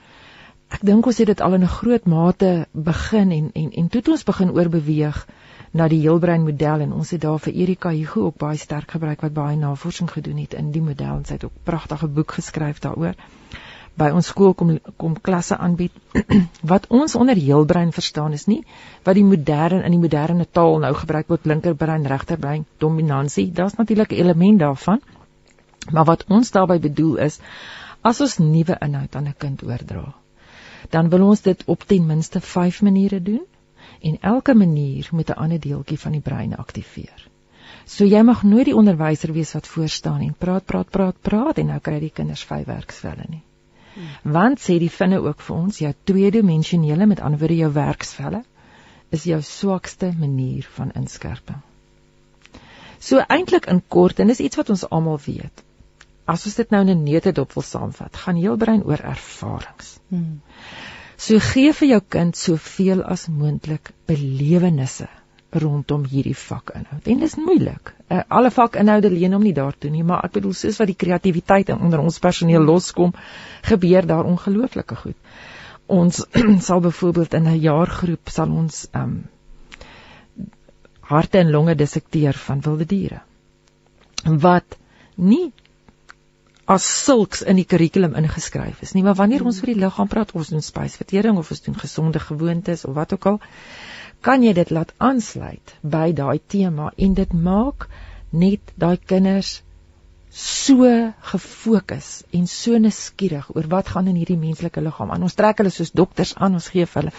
Ek dink ons het dit al in 'n groot mate begin en en en toe het ons begin oorbeweeg na die heelbrein model en ons het daar vir Erika Hugo ook baie sterk gebruik wat baie navorsing gedoen het in die model en sy het ook pragtige boek geskryf daaroor. By ons skool kom kom klasse aanbied. wat ons onder heelbrein verstaan is nie wat die moderne in die moderne taal nou gebruik word linkerbrein, regterbrein, dominansie. Daar's natuurlik 'n element daarvan. Maar wat ons daarmee bedoel is as ons nuwe inhoud aan 'n kind oordra, dan wil ons dit op ten minste 5 maniere doen en elke manier moet 'n ander deeltjie van die brein aktiveer. So jy mag nooit die onderwyser wees wat voor staan en praat praat praat praat en nou kry die kinders vyf werksvelle nie. Want sê die vinne ook vir ons jou tweedimensionele met ander woorde jou werksvelle is jou swakste manier van inskerping. So eintlik in kort en dis iets wat ons almal weet. As ons dit nou in 'n neutedop wil saamvat, gaan heel brein oor ervarings. Hmm. So gee vir jou kind soveel as moontlik belewennisse rondom hierdie vakinhoud. En dis moeilik. Uh, alle vakinhoude leen hom nie daartoe nie, maar ek bedoel soos wat die kreatiwiteit onder ons personeel loskom, gebeur daar ongelooflike goed. Ons sal byvoorbeeld in 'n jaargroep sal ons um harte en longe dissekteer van wilde diere. Wat nie as sulks in die kurrikulum ingeskryf is nie, maar wanneer ons vir die liggaam praat, ons doen spysvertering of ons doen gesonde gewoontes of wat ook al, kan jy dit laat aansluit by daai tema en dit maak net daai kinders so gefokus en so nuuskierig oor wat gaan in hierdie menslike liggaam aan. Ons trek hulle soos dokters aan, ons gee vir hulle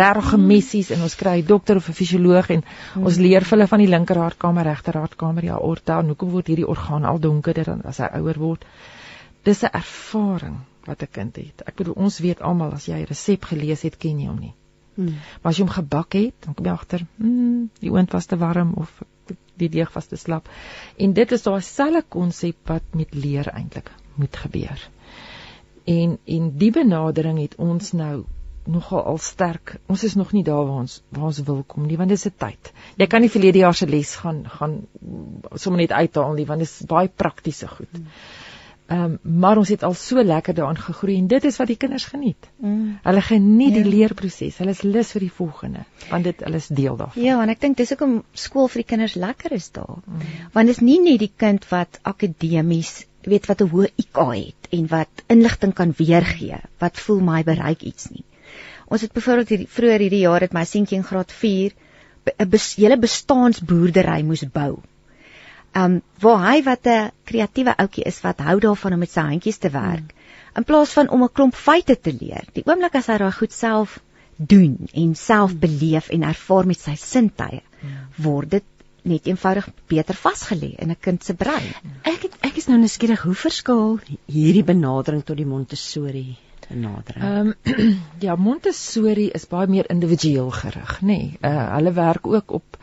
regte messies en ons kry 'n dokter of 'n fisioloog en ons leer vir hulle van die linkerhartkamer, regterhartkamer, ja, aorta, en hoekom word hierdie orgaan al donkerder dan as hy ouer word dis 'n ervaring wat 'n kind het. Ek bedoel ons weet almal as jy 'n resep gelees het, ken jy hom nie. Hmm. Maar as jy hom gebak het, dan kom jy agter, hmm, die oond was te warm of die deeg was te slap. En dit is daai selfe konsep wat met leer eintlik moet gebeur. En en die benadering het ons nou nogal al sterk. Ons is nog nie daar waar ons waar ons wil kom nie, want dis 'n tyd. Jy kan nie verlede jaar se les gaan gaan sommer net uithaal nie, want dit is baie praktiese goed. Hmm. Ehm um, maar ons het al so lekker daaraan gegroei en dit is wat die kinders geniet. Mm. Hulle geniet ja. die leerproses. Hulle is lus vir die volgende want dit hulle is deel daarvan. Ja, en ek dink dis hoekom skool vir die kinders lekker is daar. Mm. Want dit is nie net die kind wat akademies weet wat 'n hoë IQ het en wat inligting kan weergee wat voel my bereik iets nie. Ons het byvoorbeeld hierdie vroeër hierdie jaar het my seentjie in graad 4 'n hele bestaansboerdery moes bou um waar hy wat 'n kreatiewe ouetjie is wat hou daarvan om met sy handjies te werk in plaas van om 'n klomp feite te leer. Die oomblik as hy daai goed self doen en self beleef en ervaar met sy sintuie, word dit net eenvoudig beter vasgelê in 'n kind se brein. Ek het, ek is nou nuuskierig hoe verskil hierdie benadering tot die Montessori benadering. Ehm um, ja, Montessori is baie meer individueel gerig, nê. Nee. Uh hulle werk ook op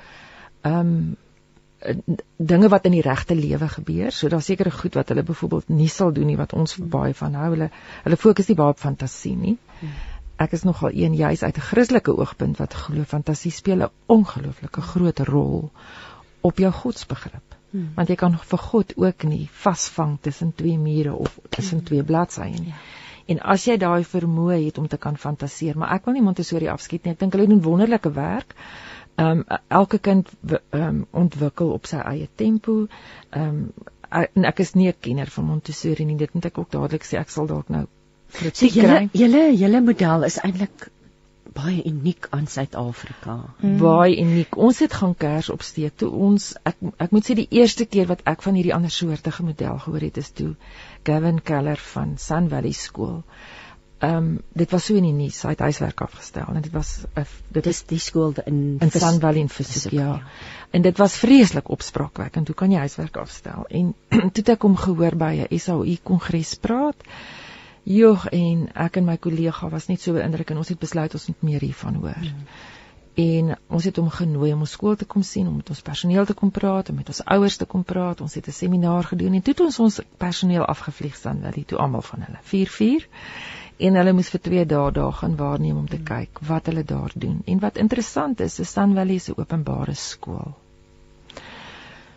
ehm um, dinge wat in die regte lewe gebeur. So daar's sekere goed wat hulle byvoorbeeld nie sal doen nie wat ons baie van hou. Hulle hulle fokus nie baie op fantasie nie. Ek is nogal een juis uit 'n Christelike oogpunt wat glo fantasie speel 'n ongelooflike groot rol op jou godsbegrip. Hmm. Want jy kan vir God ook nie vasvang tussen twee mure of tussen hmm. twee bladsye nie. Ja. En as jy daai vermoë het om te kan fantaseer, maar ek wil nie Montessori afskiet nie. Ek dink hulle doen wonderlike werk. Ehm um, elke kind ehm um, ontwikkel op sy eie tempo. Ehm um, en ek is nie 'n kenner van Montessori nie. Dit moet ek ook dadelik sê ek sal dalk nou kritiek kry. Julle julle model is eintlik baie uniek aan Suid-Afrika. Hmm. Baie uniek. Ons het gaan kers opsteek toe ons ek ek moet sê die eerste keer wat ek van hierdie ander soortige model gehoor het is toe Gavin Keller van Sun Valley School Ehm um, dit was so in die nuus, hy het huiswerk afgestel en dit was uh, dit is die skool in in San Valley in Fisiek, ja. ja. En dit was vreeslik opspraakwekkend. Hoe kan jy huiswerk afstel? En toe ek hom gehoor by 'n SAU kongres praat, joh en ek en my kollega was net so beïndruk en ons het besluit ons moet meer hiervan hoor. Hmm. En ons het hom genooi om ons skool te kom sien, om met ons personeel te kom praat, om met ons ouers te kom praat. Ons het 'n seminaar gedoen en toe het ons ons personeel afgevlieg staan, wel, toe almal van hulle. 4 4 en hulle moes vir 2 dae daar gaan waarneem om te hmm. kyk wat hulle daar doen. En wat interessant is, is Sun Valley se openbare skool.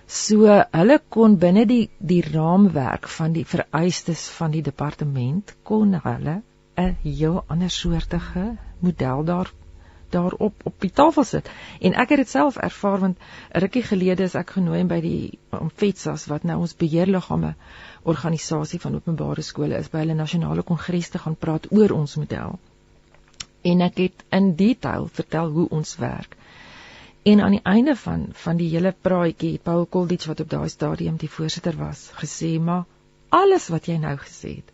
So hulle kon binne die die raamwerk van die vereistes van die departement kon hulle 'n heel ander soortige model daar daarop op die tafel sit. En ek het dit self ervaar want rukkie gelede is ek genooi by die FETSAS wat nou ons beheerliggame organisasie van openbare skole is by hulle nasionale kongres te gaan praat oor ons model. En ek het in detail vertel hoe ons werk. En aan die einde van van die hele praatjie het Paul Kolditz wat op daai stadium die voorsitter was, gesê maar alles wat jy nou gesê het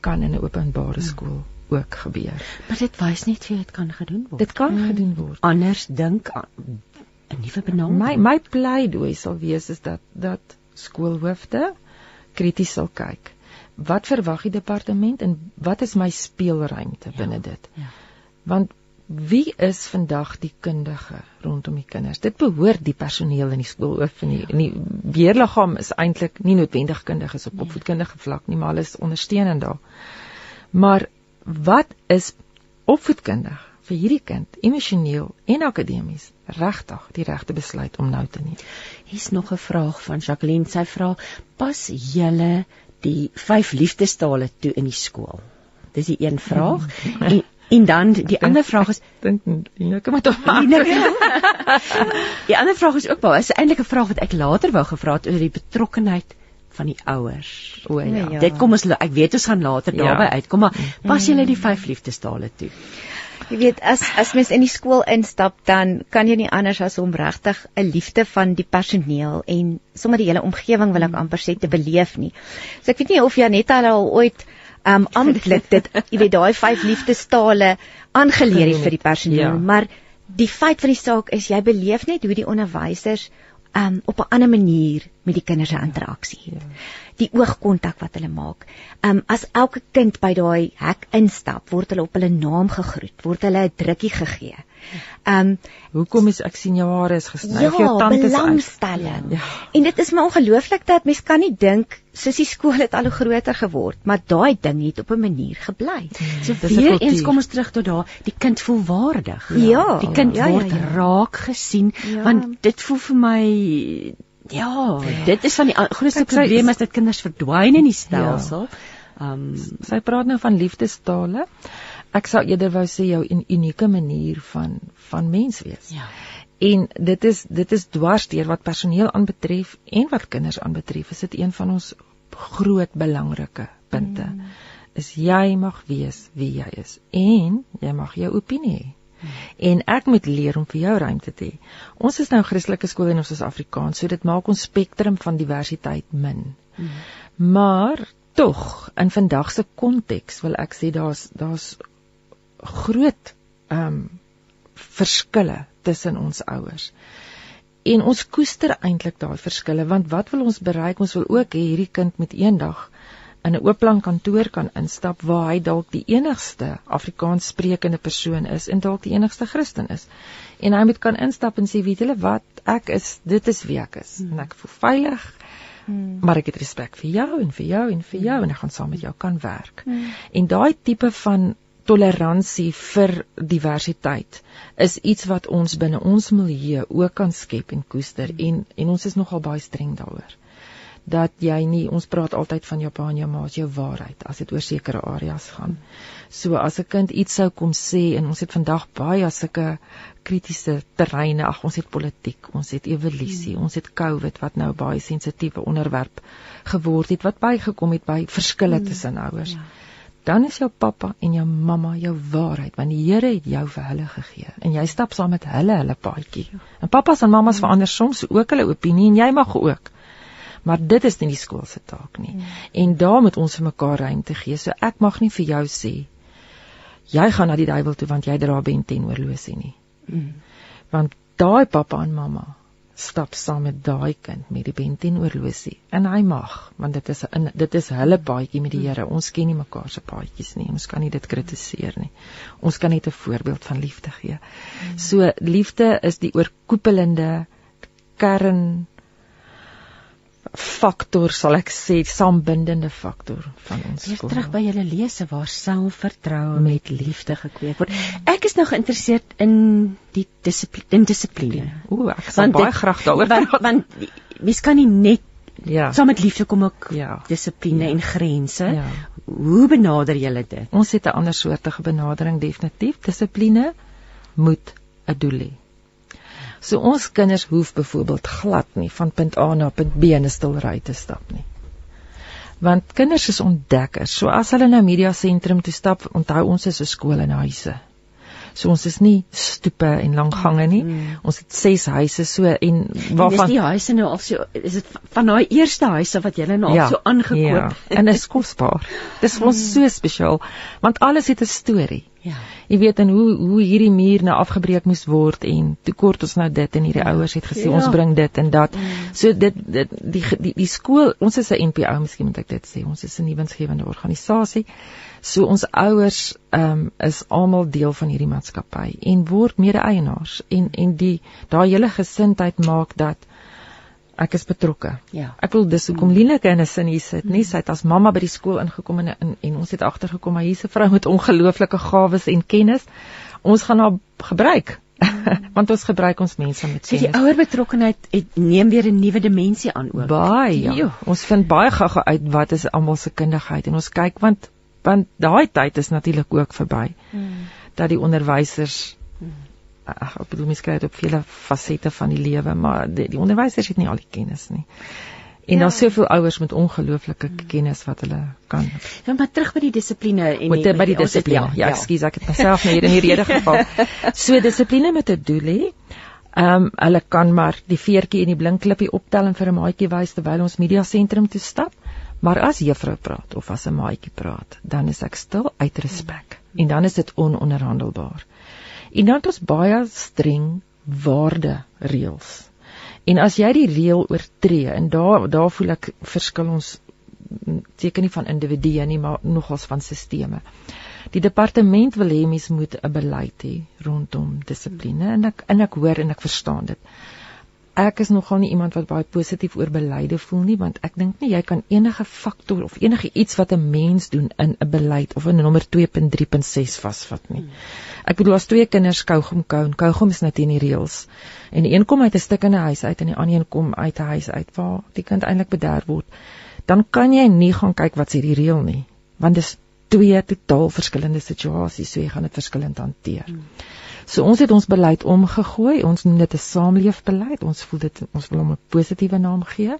kan in 'n openbare skool hmm ook gebeur. Maar dit wys net vir dit kan gedoen word. Dit kan mm. gedoen word. Anders dink 'n nuwe benaming. My my pleidooi sal wees is dat dat skoolhoofde krities sal kyk. Wat verwag die departement en wat is my speelruimte binne ja, dit? Ja. Want wie is vandag die kundige rondom die kinders? Dit behoort die personeel in die skoolhoof en die in die beheerliggaam is eintlik nie noodwendig kundiges op nee. opvoedkundige vlak nie, maar hulle is ondersteunend daar. Maar wat is opvoedkundig vir hierdie kind emosioneel en akademies regtig die regte besluit om nou te neem. Hier's nog 'n vraag van Jacqueline. Sy vra: "Pas julle die vyf liefdestale toe in die skool?" Dis die een vraag. en, en dan die ander vraag is dink nee, kom maar tog. Die ander vraag is ook wel, is eintlik 'n vraag wat ek later wou gevra het oor die betrokkenheid van die ouers. O ja. ja. Dit kom ons ek weet ons gaan later ja. daarby uitkom, maar pas julle die vyf liefdestale toe. Jy weet as as mens in die skool instap dan kan jy nie anders as om regtig 'n liefde van die personeel en sommer die hele omgewing wil ek amper sê te beleef nie. So ek weet nie of Janetta al ooit um amptelik dit jy weet daai vyf liefdestale aangeleer het vir die personeel, ja. maar die feit van die saak is jy beleef net hoe die onderwysers um op 'n ander manier met die kinders se interaksie. Ja. Die oogkontak wat hulle maak. Um as elke kind by daai hek instap, word hulle op hulle naam gegroet, word hulle 'n drukkie gegee. Um hoekom is ek sien jou hare is gesny? Ja, jou tande is belangstelling. Ja. En dit is my ongelooflik dat mens kan nie dink sussie skool het al hoe groter geword, maar daai ding het op 'n manier gebly. Hmm, so weer eens kom ons terug tot daar, die kind voel waardig. Ja. ja. Die kind ja, word ja, ja. raak gesien ja. want dit voel vir my ja, ja. dit is van die grootste probleme is dat kinders verdwyn in die stelsel. Ja. Um sy praat nou van liefdestale ek sou eerder wou sê jou unieke manier van van mens wees. Ja. En dit is dit is dwarsteer wat personeel aanbetref en wat kinders aanbetref, is dit een van ons groot belangrike punte. Mm. Is jy mag wees wie jy is en jy mag jou opinie hê. En ek moet leer om vir jou ruimte te hê. Ons is nou Christelike skool en ons is Afrikaans, so dit maak ons spektrum van diversiteit min. Mm. Maar tog in vandag se konteks wil ek sê daar's daar's groot ehm um, verskille tussen ons ouers. En ons koester eintlik daai verskille want wat wil ons bereik? Ons wil ook hê hierdie kind moet eendag in 'n oopplan kantoor kan instap waar hy dalk die enigste Afrikaans sprekende persoon is en dalk die enigste Christen is. En hy moet kan instap en sê, "Weet julle wat? Ek is dit is wie ek is hmm. en ek voel veilig." Hmm. Maar ek het respek vir jou en vir jou en vir jou hmm. en ek gaan saam met jou kan werk. Hmm. En daai tipe van toleransie vir diversiteit is iets wat ons binne ons milieu ook kan skep en koester en en ons is nogal baie streng daaroor dat jy nie ons praat altyd van jou pa en jou ma as jou waarheid as dit oor sekere areas gaan. So as 'n kind iets sou kom sê en ons het vandag baie sulke kritiese terreine, ag ons het politiek, ons het evolusie, hmm. ons het COVID wat nou baie sensitiewe onderwerp geword het wat bygekom het by verskille hmm. tussen ouers. Ja dan is jou pappa en jou mamma jou waarheid want die Here het jou vir hulle gegee en jy stap saam met hulle hulle paadjie. En pappas en mammas verander soms ook hulle opinie en jy mag ook. Maar dit is nie die skool se taak nie. En daar moet ons vir mekaar ruimte gee. So ek mag nie vir jou sê jy gaan na die duiwel toe want jy dra benten oorlosie nie. Mm. Want daai pappa en mamma stap saam met daai kind met die Bentin oorlosie en hy mag want dit is 'n dit is hulle paadjie met die Here ons ken nie mekaar se paadjies nie ons kan nie dit kritiseer nie ons kan net 'n voorbeeld van liefde gee so liefde is die oorkoepelende kern faktor sal ek sê saambindende faktor van ons skool. Terug by julle lese waar selfvertroue met liefde gekweek word. Ek is nou geïnteresseerd in die dissipline in dissipline. Ooh, ek sal baie dit, graag daaroor praat want mens kan nie net Ja. saam met liefde kom ook Ja. dissipline Ja. en grense. Ja. Hoe benader julle dit? Ons het 'n ander soortige benadering definitief. Dissipline moet 'n doel hê. So ons kinders hoef byvoorbeeld glad nie van punt A na punt B in 'n stil ry te stap nie. Want kinders is ontdekkers. So as hulle na media sentrum toe stap, onthou ons is 'n skool en huise. So ons is nie stoepe en lang gange nie. Mm. Ons het 6 huise so en En is waarvan die huise nou al so is dit van daai eerste huise wat julle nou al so aangekoop? Ja, en is kosbaar. Dis vir ons so spesiaal want alles het 'n storie. Ja. Jy weet en hoe hoe hierdie muur nou afgebreek moes word en toe kort ons nou dit en hierdie ouers het gesê Ja. ons bring dit en dat. So dit dit die die, die skool, ons is 'n NPO, miskien moet ek dit sê. Ons is 'n nuwensgewende organisasie. So ons ouers ehm um, is almal deel van hierdie maatskappy en word mede-eienaars en en die daai hele gesindheid maak dat ek is betrokke. Ja. Ek wil dis hoekom Lieneke in 'n sin hier sit, nie sy het as mamma by die skool ingekom en en, en ons het agtergekom maar hier's 'n vrou met ongelooflike gawes en kennis. Ons gaan haar gebruik. Want ons gebruik ons mense met So die kennis. ouer betrokkenheid het neem weer 'n nuwe dimensie aan ook. Baie. Ja. Jo. Ons vind baie gou-gou uit wat is almal se kundigheid en ons kyk want want daai tyd is natuurlik ook verby. Hmm. Dat die onderwysers ag ek bedoel mens kry dit op vele fasette van die lewe, maar die, die onderwysers het nie al die kennis nie. En ja. daar's soveel ouers met ongelooflike kennis wat hulle kan. Ja, maar terug by die dissipline en Met die, by die ons het- dissipline. Ja, ekskuus, ek het myself nou hier in die rede geval. So dissipline met 'n doel hê. Ehm um, hulle kan maar die veertjie en die blinkklipie optel en vir 'n maatjie wys terwyl ons media sentrum toe stap. Maar as juffrou praat of as 'n maatjie praat, dan is ek stil uit respek. En dan is dit ononderhandelbaar. En dan het ons baie streng waarde reëls. En as jy die reël oortree en daar daar voel ek verskil ons mm, seker nie van individue nie, maar nogals van sisteme. Die departement wil hê mens moet 'n beleid hê rondom dissipline en ek en ek hoor en ek verstaan dit. Ek is nogal nie iemand wat baie positief oor beleide voel nie want ek dink nie jy kan enige faktor of enige iets wat 'n mens doen in 'n beleid of in 'n nommer 2.3.6 vasvat nie. Ek bedoel as twee kinders kougom kou en kougom is nou teen die reëls en een kom uit 'n stuk in 'n huis uit en die ander een kom uit 'n huis uit waar die kind eintlik bederf word, dan kan jy nie gaan kyk wat sê die reël nie, want dis twee totaal verskillende situasies, so jy gaan dit verskillend hanteer. Hmm. So ons het ons beleid omgegooi. Ons noem dit 'n saamleefbeleid. Ons voel dit ons wil hom 'n positiewe naam gee.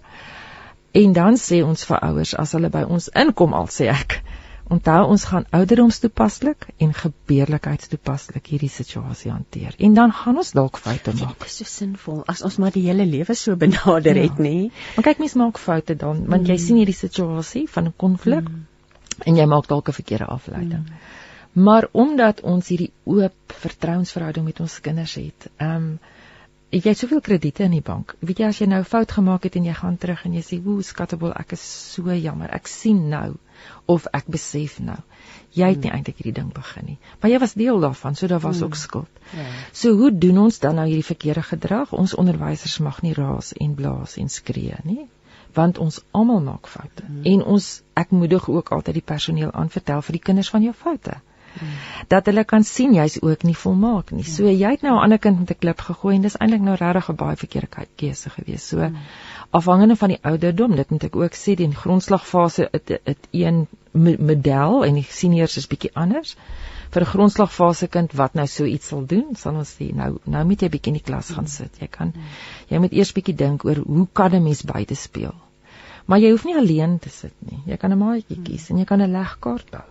En dan sê ons vir ouers as hulle by ons inkom al sê ek, onthou ons gaan ouderdomstoepaslik en gebeurlikheidstoepaslik hierdie situasie hanteer. En dan gaan ons dalk foute maak. Dit is so sinvol as ons maar die hele lewe so benader Ja. het, nê? Maar kyk mens maak foute dan, want jy sien hierdie situasie van 'n konflik en jy maak dalk 'n verkeerde afleiding. Maar omdat ons hierdie oop vertrouensverhouding met ons kinders het, ehm um, jy het soveel krediete in die bank. Weet jy as jy nou 'n fout gemaak het en jy gaan terug en jy sê, "Ooh, skattebol, ek is so jammer. Ek sien nou of ek besef nou. Jy het nie eintlik hierdie ding begin nie, maar jy was deel daarvan, so daar was ook skuld." Ja. So hoe doen ons dan nou hierdie verkeerde gedrag? Ons onderwysers mag nie raas en blaas en skree nie, want ons almal maak foute. Mm. En ons ek moedig ook altyd die personeel aan vertel vir die kinders van jou foute. Dat hulle kan sien jy's ook nie volmaak nie. So jy het nou 'n ander kind met 'n klip gegooi en dis eintlik nou regtig 'n baie verkeerde keuse gewees. So mm. afhangende van die ouderdom, dit moet ek ook sê, die grondslagfase het het een model en die seniors is bietjie anders vir 'n grondslagfase kind wat nou so iets sal doen, sal ons sê nou nou moet jy bietjie in die klas gaan sit. Jy kan jy moet eers bietjie dink oor hoe kan 'n mens buite speel. Maar jy hoef nie alleen te sit nie. Jy kan 'n maatjie kies en jy kan 'n legkaart bou.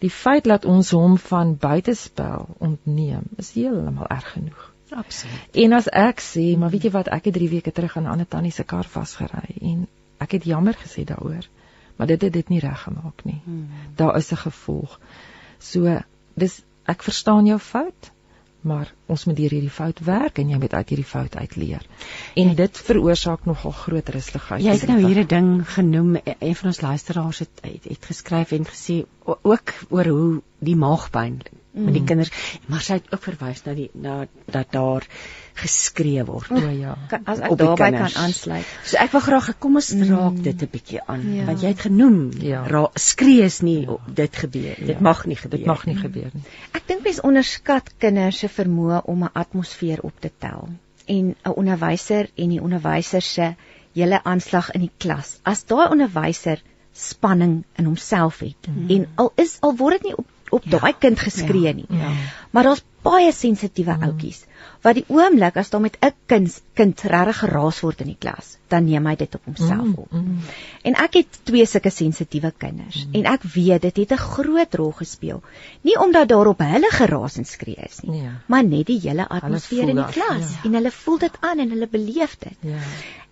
Die feit dat ons hom van buitespel ontneem, is heeltemal erg genoeg. Absoluut. En as ek sê, maar weet jy wat, ek het 3 weke terug aan 'n ander tannie se kar vasgery en ek het jammer gesê daaroor, maar dit het dit nie reggemaak nie. Hmm. Daar is 'n gevolg. So dis ek verstaan jou fout, maar ons moet deur hierdie fout werk en jy moet uit hierdie fout uitleer. En dit veroorsaak nogal groot rustigheid. Jy het nou hier 'n ding genoem, een van ons luisteraars het het, het geskryf en gesê ook oor hoe die maagpyn mm. met die kinders, maar sy het ook verwys na die na dat daar geskree word. O ja. As ek daarbey kan aansluit. So ek wil graag kom ons raak dit 'n bietjie aan, Ja. want jy het genoem, Ja. ra- skree is nie ja. dit gebeur. Dit Ja. mag nie gebeur. Dit mag nie gebeur nie. Ek dink mense onderskat kinders se vermoë om 'n atmosfeer op te tel. En 'n onderwyser en die onderwyser se julle aanslag in die klas. As daai onderwyser spanning in homself het mm. en al is al word dit nie op op ja, daai kind geskree ja, nie. Ja. Maar daar's baie sensitiewe mm. ouetjies wat die oomblik as daar met 'n kind kind regtig geraas word in die klas, dan neem hy dit op homself mm, op. Mm. En ek het twee sulke sensitiewe kinders mm. en ek weet dit het 'n groot rol gespeel. Nie omdat daar op hulle geraas en skree is nie, ja. maar net die hele atmosfeer in die klas ja. en hulle voel dit aan en hulle beleef dit. Ja.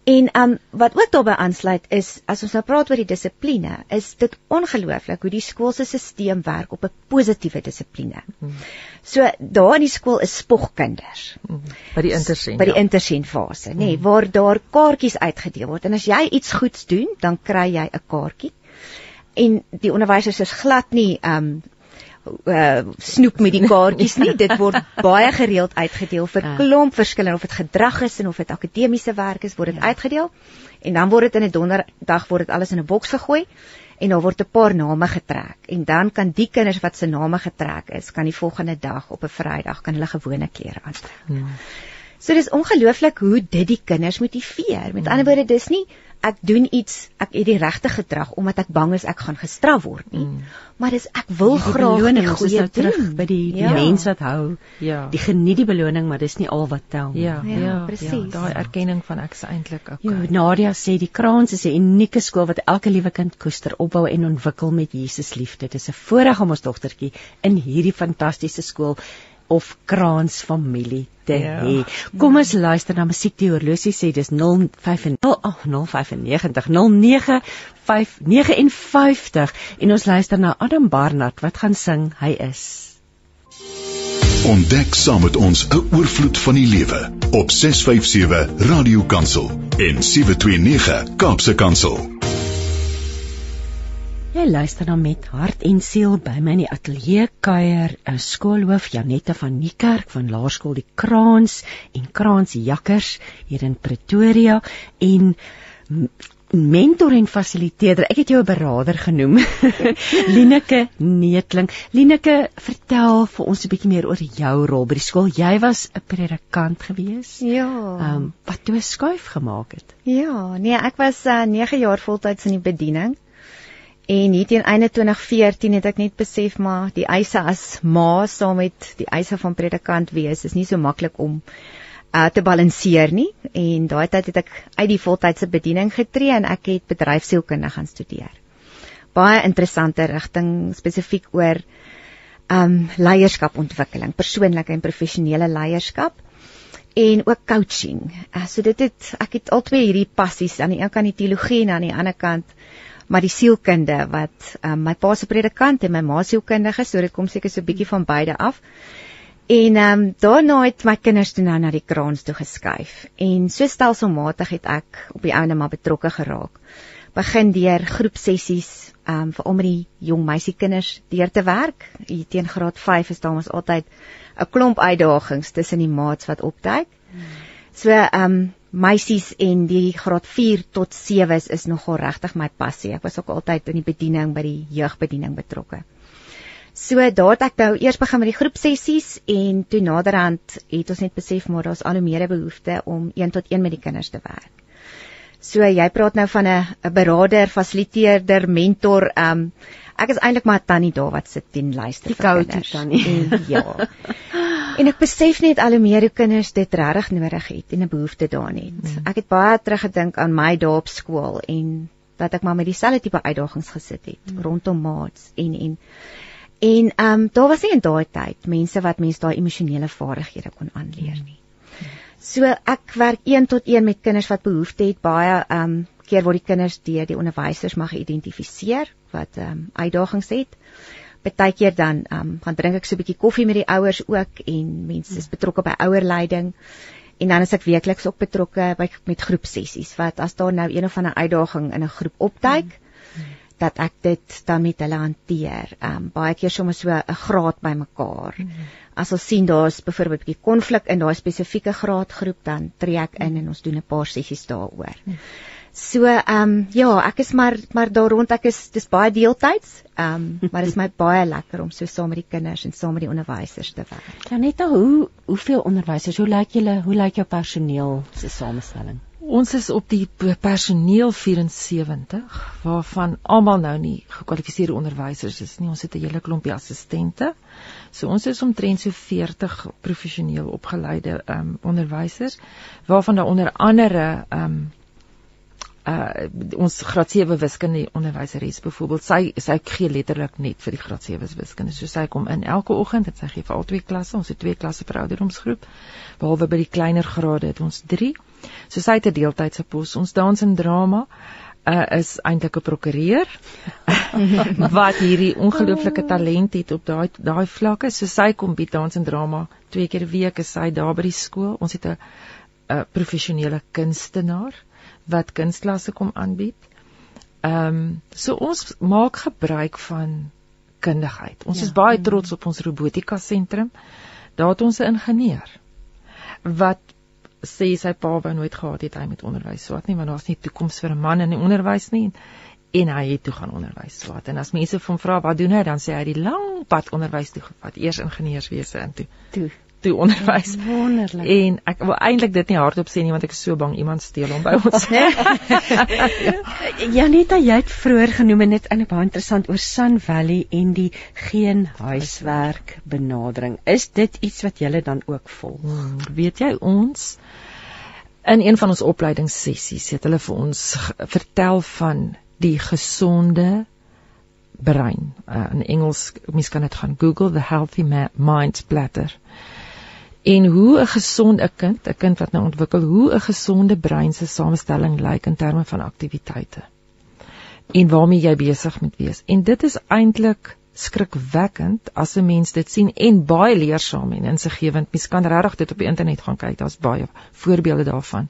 En um wat ook daarbey aansluit is as ons nou praat oor die dissipline, is dit ongelooflik hoe die skoolstelsel werk op 'n positiewe dissipline. Mm. So daar in die skool is spogkinders. Mm. By die intersien. By die ja. intersien fase, nê, nee, mm. waar daar kaartjies uitgedeel word. En as jy iets goeds doen, dan kry jy 'n kaartjie. En die onderwysers is glad nie um uh, snoep met die kaartjies nie. Dit word baie gereeld uitgedeel vir ja. klomp verskillende of dit gedrag is en of dit akademiese werk is, word dit ja. uitgedeel. En dan word dit in 'n donderdag word dit alles in 'n boks gegooi en daar word 'n paar name getrek en dan kan die kinders wat se name getrek is, kan die volgende dag op 'n Vrydag kan hulle gewone klere aantrek. Ja. So dis ongelooflik hoe dit die kinders motiveer. Met ander woorde, dis nie ek doen iets, ek het die regte gedrag omdat ek bang is ek gaan gestraf word nie. Mm. Maar dis ek wil die graag beloning ons is nou terug by die die ja. mens wat hou. Ja. Die geniet die beloning, maar dis nie al wat tel nie. Ja, ja, ja presies. Ja, Daai erkenning van ek se eintlik ook. Okay. Nadia sê die Kraans is 'n unieke skool wat elke liewe kind koester, opbou en ontwikkel met Jesus liefde. Dit is 'n voorreg om ons dogtertjie in hierdie fantastiese skool of Kraans familie te ja. hê. Kom ons luister na musiek die horlosie sê dis 050 oh, 095 0959 en ons luister na Adam Barnard wat gaan sing hy is. Ontdek saam met ons 'n oorvloed van die lewe op 657 Radio Kansel en 729 Kaapse Kansel. Jy luister dan met hart en siel by my in die ateljee kuier 'n skoolhoof Janette van Niekerk van Laerskool die Kraans en Kraans Jakkers hier in Pretoria en mentor en fasiliteerder. Ek het jou 'n beraader genoem. Lineke Neetling. Lineke, vertel vir ons 'n bietjie meer oor jou rol by die skool. Jy was 'n predikant gewees. Ja. Ehm um, wat toe skuif gemaak het. Ja, nee, ek was uh, eh, 9 jaar voltyds in die bediening. En hier teen einde 2014 het ek net besef maar die eise as ma saam met die eise van predikant wees is nie so maklik om uh, te balanseer nie. En daai tyd het ek uit die voltydse bediening getree en ek het bedryfsielkunde gaan studeer. Baie interessante rigting spesifiek oor um leierskapontwikkeling, persoonlike en professionele leierskap en ook coaching. Uh, so dit het ek het albei hierdie passies aan die een kant die teologie en aan die ander kant maar die sielkunde wat um, my pa se predikant en my ma sielkundige, so dit kom seker so 'n bietjie van beide af. En ehm um, daarna het my kinders toe nou na die kraans toe geskuif en so stelselmatig het ek op die ouene maar betrokke geraak. Begin deur groepsessies ehm um, vir al die jong meisiekinders deur te werk. Hier teen graad 5 is daar ons altyd 'n klomp uitdagings tussen die maats wat opduik. So ehm um, meisies en die graad 4 tot 7 is, nogal regtig my passie. Ek was ook altyd in die bediening by die jeugbediening betrokke. So daar het ek nou eers begin met die groepsessies en toe naderhand het ons net besef maar daar's al hoe meer behoefte om 1 tot 1 met die kinders te werk. So jy praat nou van 'n 'n beraader, fasiliteerder, mentor, um ek is eintlik maar tannie daar wat sit en luister die vir kinders. Tannie. ja. En ek besef net al hoe meer hoe kinders dit regtig nodig het en 'n behoefte daarin het. Mm. Ek het baie teruggedink aan my dae op skool en dat ek maar met dieselfde tipe uitdagings gesit het mm. rondom maats en en en ehm um, daar was nie in daai tyd mense wat mense daai emosionele vaardighede kon aanleer nie. So ek werk 1 tot 1 met kinders wat behoefte het baie ehm um, keer word die kinders deur die onderwysers mag geïdentifiseer wat ehm um, uitdagings het partykeer dan um, gaan drink ek so 'n bietjie koffie met die ouers ook en mense is betrokke by ouerleiding. En dan is ek weekliks ook betrokke by met groepsessies wat as daar nou een of ander uitdaging in 'n groep opduik dat ek dit dan met hulle hanteer. Um baie keer sommer so 'n graad bymekaar. As ons sien daar's byvoorbeeld 'n bietjie konflik in daai spesifieke graadgroep dan tree ek in en ons doen 'n paar sessies daaroor. So ehm um, ja, ek is maar maar daar rond ek is dis baie deeltyds. Ehm um, maar dit is my baie lekker om so saam met die kinders en saam met die onderwysers te werk. Janetta, hoe hoeveel onderwysers? Hoe lyk julle? Hoe lyk jou personeel se samestelling? ons is op die personeel 74 waarvan almal nou nie gekwalifiseerde onderwysers is nie. Ons het 'n hele klompie assistente. So ons is omtrent so 40 professioneel opgeleide ehm um, onderwysers waarvan daar onder andere ehm um, uh ons graad 7 wiskunde onderwyseres byvoorbeeld sy sy gee letterlik net vir die graad 7 wiskunde. So sy kom in elke oggend en sy gee vir al twee klasse. Ons het twee klasse per ouderdomsgroep. Behalwe by die kleiner grade het ons 3. So sy het 'n deeltydse pos. Ons dans en drama uh, is eintlik 'n prokureur wat hierdie ongelooflike talent het op daai daai vlakke. So sy kom by dans en drama twee keer 'n week is sy daar by die skool. Ons het 'n 'n professionele kunstenaar wat kunstklasse kom aanbied. Ehm um, so ons maak gebruik van kundigheid. Ons ja. is baie trots op ons robotika sentrum. Daar het ons 'n ingenieur wat sê sy pa wou nooit gehad het hy met onderwys swaat nie want daar's nie toekoms vir 'n man in die onderwys nie en hy het toe gaan onderwys swaat en as mense van vra wat doen hy dan sê hy die lang pad onderwys toe gevat eers ingenieurswese in toe toe toe onderwys. Wonderlik. En ek wil eintlik dit nie hardop sê nie want ek is so bang iemand steel hom by ons Janita jy het vroeër genoem net in 'n baie interessant oor Sun Valley en die geen huiswerk benadering. Is dit iets wat julle dan ook volg? Hmm, weet jy ons in een van ons opleidingssessies het hulle vir ons vertel van die gesonde brein. Uh, in Engels, mens kan dit gaan Google the healthy mind platter. En hoe 'n gesonde kind, 'n kind wat nou ontwikkel, hoe 'n gesonde brein se samestelling lyk in terme van aktiwiteite. En waarmee jy besig moet wees. En dit is eintlik skrikwekkend as 'n mens dit sien en baie leersaam en insiggewend. Mens kan regtig dit op die internet gaan kyk. Daar's baie voorbeelde daarvan.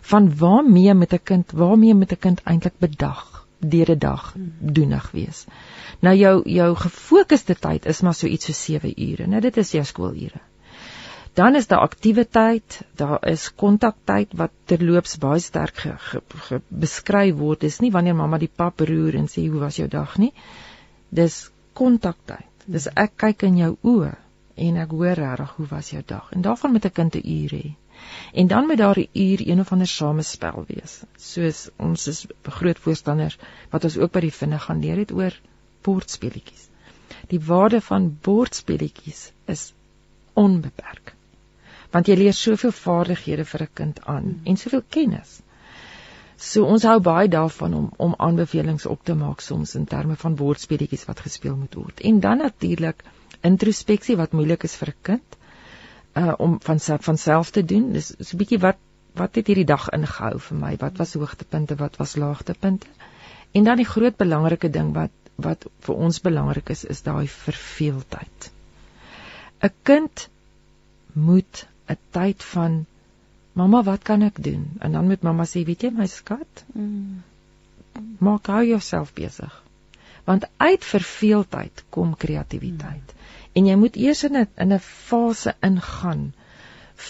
Van waarmee met 'n kind, waarmee met 'n kind eintlik bedag deur 'n dag doenig wees. Nou jou jou gefokusde tyd is maar so iets so 7 ure. Nou dit is jou skoolure. Dan is daar aktiewe tyd, daar is kontaktyd wat terloops baie sterk ge, ge, ge, beskryf word. Dis nie wanneer mamma die pap roer en sê hoe was jou dag nie. Dis kontaktyd. Dis ek kyk in jou oë en ek hoor regtig hoe was jou dag. En daarvan met 'n kind 'n uur hê. En dan moet daar 'n uur een of ander samespel wees. Soos ons is groot voorstanders wat ons ook by die vinne gaan leer het oor bordspelletjies. Die waarde van bordspelletjies is onbeperk. Want jy leer soveel vaardighede vir 'n kind aan en soveel kennis. So ons hou baie daarvan om om aanbevelings op te maak soms in terme van woordspeletjies wat gespeel moet word. En dan natuurlik introspeksie wat moeilik is vir 'n kind uh om van van self te doen. Dis so 'n bietjie wat wat het hierdie dag ingehou vir my? Wat was hoogtepunte, wat was laagtepunte? En dan die groot belangrike ding wat wat vir ons belangrik is, is daai verveeldheid. 'n Kind moet 'n tyd van Mamma, wat kan ek doen? En dan moet mamma sê, weet jy my skat? Mm. Maak hou jouself besig. Want uit verveeldheid kom kreatiwiteit. Mm. En jy moet eers in 'n in 'n fase ingaan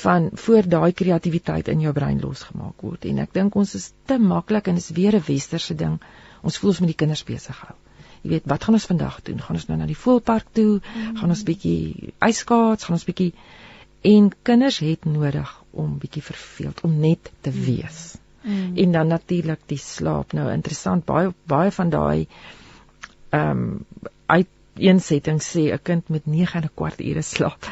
van voor daai kreatiwiteit in jou brein losgemaak word. En ek dink ons is te maklik en dis weer 'n westerse ding. Ons voel ons moet die kinders besig hou. Jy weet, wat gaan ons vandag doen? Gaan ons nou na die voelpark toe? Mm. Gaan ons bietjie ijskaats? Gaan ons bietjie En kinders het nodig om bietjie verveeld, om net te mm. wees. Mm. En dan natuurlik die slaap. Nou interessant, baie baie van daai ehm um, uit eensetting sê 'n kind met 9 en 'n kwart ure slaap.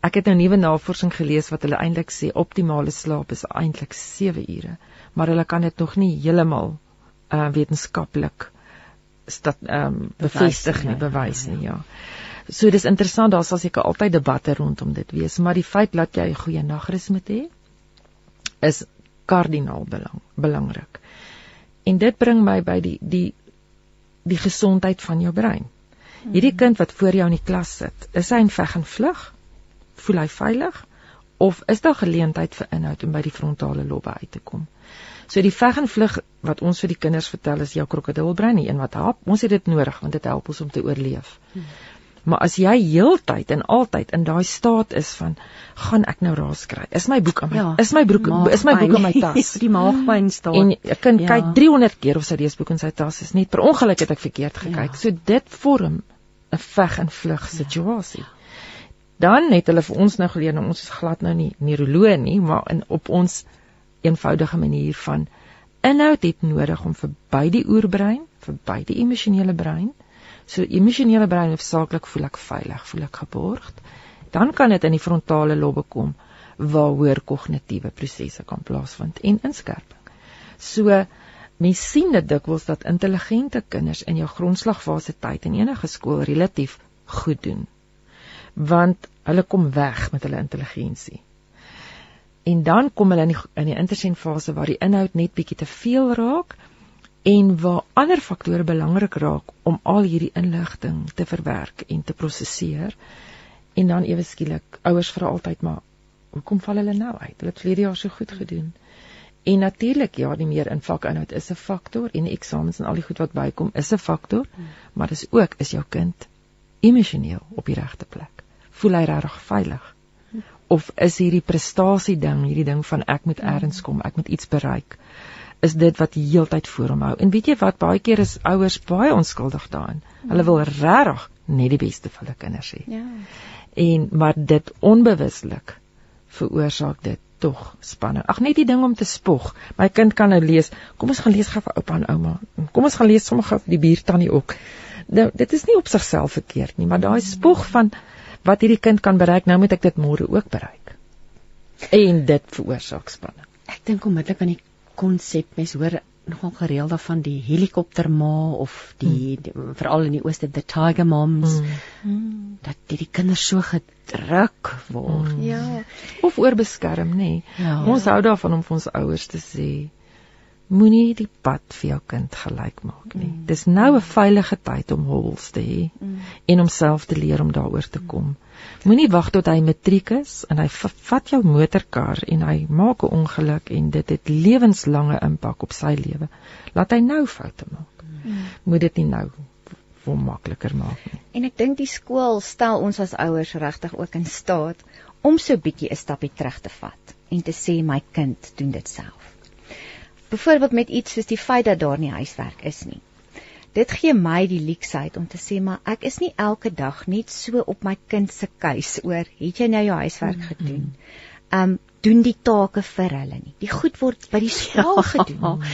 Ek het nou nuwe navorsing gelees wat hulle eintlik sê optimale slaap is eintlik 7 ure, maar hulle kan dit nog nie heeltemal uh wetenskaplik stat ehm um, bevestig nie, bewys nie, ja. ja. So dis interessant, daar sal seker altyd debatte rondom dit wees, maar die feit dat jy 'n goeie nagrus moet hê is kardinaal belang, belangrik. En dit bring my by die die die gesondheid van jou brein. Hierdie kind wat voor jou in die klas sit, is hy in veg en vlug? Voel hy veilig of is daar geleentheid vir inhoud om by die frontale lobbe uit te kom? So die veg en vlug wat ons vir die kinders vertel is jou krokodilbrein, die een wat hap. Ons het dit nodig want dit help ons om te oorleef. Hmm. Maar as jy heeltyd en altyd in daai staat is van gaan ek nou raas kry. Is my boek aan my ja, is my broek is my boek in my tas. die maagpyn staan. En 'n kind ja. kyk 300 keer of sy leesboek in sy tas is net per ongeluk het ek verkeerd gekyk. Ja. So dit vorm 'n veg en vlug ja. situasie. Ja. Dan het hulle vir ons nou geleer, nou ons is glad nou nie neuroloë nie, maar in op ons eenvoudige manier van inhoud het nodig om verby die oerbrein, verby die emosionele brein. So emosionele brein hoofsaaklik voel ek veilig, voel ek geborgd. Dan kan dit in die frontale lobbe kom waar hoër kognitiewe prosesse kan plaasvind en inskerping. So mens sien dit dikwels dat intelligente kinders in jou grondslagfase tyd in enige skool relatief goed doen. Want hulle kom weg met hulle intelligensie en dan kom hulle in die in die intersensfase waar die inhoud net bietjie te veel raak en waar ander faktore belangrik raak om al hierdie inligting te verwerk en te prosesseer. En dan ewe skielik ouers vra altyd maar hoekom val hulle nou uit? Hulle het verlede jaar so goed gedoen. En natuurlik ja die meer in vakinhoud is 'n faktor en die eksamens en al die goed wat bykom is 'n faktor maar dis ook is jou kind emosioneel op die regte plek? Voel hy regtig veilig? Of is hierdie prestasie ding, hierdie ding van ek moet eers kom, ek moet iets bereik, is dit wat die heeltyd voor hom hou. En weet jy wat, baie keer is ouers baie onskuldig daarin. Hulle wil regtig net die beste vir hulle kinders hê. Ja. En maar dit onbewuslik veroorsaak dit tog spanning. Ag net die ding om te spog. My kind kan nou lees. Kom ons gaan lees gou vir oupa en ouma. Kom ons gaan lees sommer gou vir die buurtannie ook. Nou, dit is nie op sigself verkeerd nie, maar daai spog van wat hierdie kind kan bereik, nou moet ek dit môre ook bereik. En dit veroorsaak spanning. Ek dink onmiddellik aan die konsep mens hoor nogal gereeld daarvan die helikopterma of die, mm. die veral in die ooste the tiger moms mm. dat die, die kinders so gedruk word. Mm. Ja. Of oorbeskerm nê. Nee. Ja. Ons hou daarvan om vir ons ouers te sê moenie die pad vir jou kind gelyk maak nie. Mm. Dis nou 'n veilige tyd om hobbels te hê mm. en om self te leer om daaroor te kom. Moenie wag tot hy matriek is en hy vat jou motorkar en hy maak 'n ongeluk en dit het lewenslange impak op sy lewe. Laat hy nou foute maak. Mm. Moet dit nie nou vir makliker maak nie. En ek dink die skool stel ons as ouers regtig ook in staat om so bietjie 'n stappie terug te vat en te sê my kind doen dit self byvoorbeeld met iets soos die feit dat daar nie huiswerk is nie. Dit gee my die leksheid om te sê maar ek is nie elke dag net so op my kind se keus oor het jy nou jou huiswerk mm-hmm. gedoen. Um doen die take vir hulle nie. Die goed word by die skool ja. gedoen.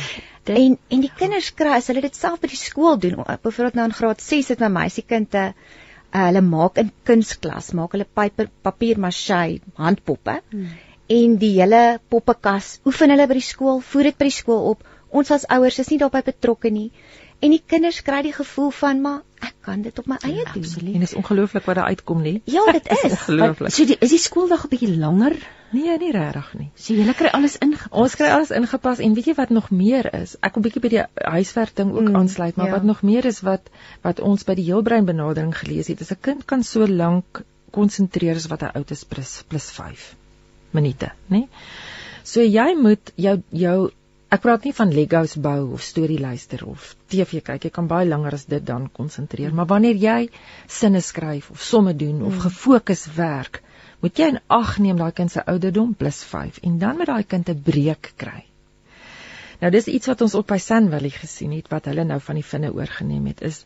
En en die kinders kry as hulle dit self by die skool doen, byvoorbeeld nou in graad 6 het my meisiekinde uh, hulle maak in kunsklas, maak hulle papier papier maché handpoppe. Hmm en die hele poppekas oefen hulle by die skool, voer dit by die skool op. Ons as ouers is nie daarbey betrokke nie. En die kinders kry die gevoel van maar ek kan dit op my eie ja, doen. Absoluut. En dit is ongelooflik wat daar uitkom nie. Ja, dit is. Ongelooflik. So die, is die skooldag 'n bietjie langer? Nee, nie regtig nie. So julle kry alles ingepas. Ons kry alles ingepas en weet jy wat nog meer is? Ek wil bietjie by die huiswerk ding ook mm, aansluit, maar ja. wat nog meer is wat wat ons by die heelbrein benadering gelees het, is 'n kind kan so lank konsentreer as wat hy oud is plus plus 5 minute, nê? So jy moet jou jou ek praat nie van Legos bou of storie luister of TV kyk, jy kan baie langer as dit dan konsentreer, maar wanneer jy sinne skryf of somme doen of mm. gefokus werk, moet jy in ag neem daai kind se ouderdom plus 5 en dan met daai kind 'n breek kry. Nou dis iets wat ons op by Sanvalley gesien het wat hulle nou van die vinne oorgeneem het is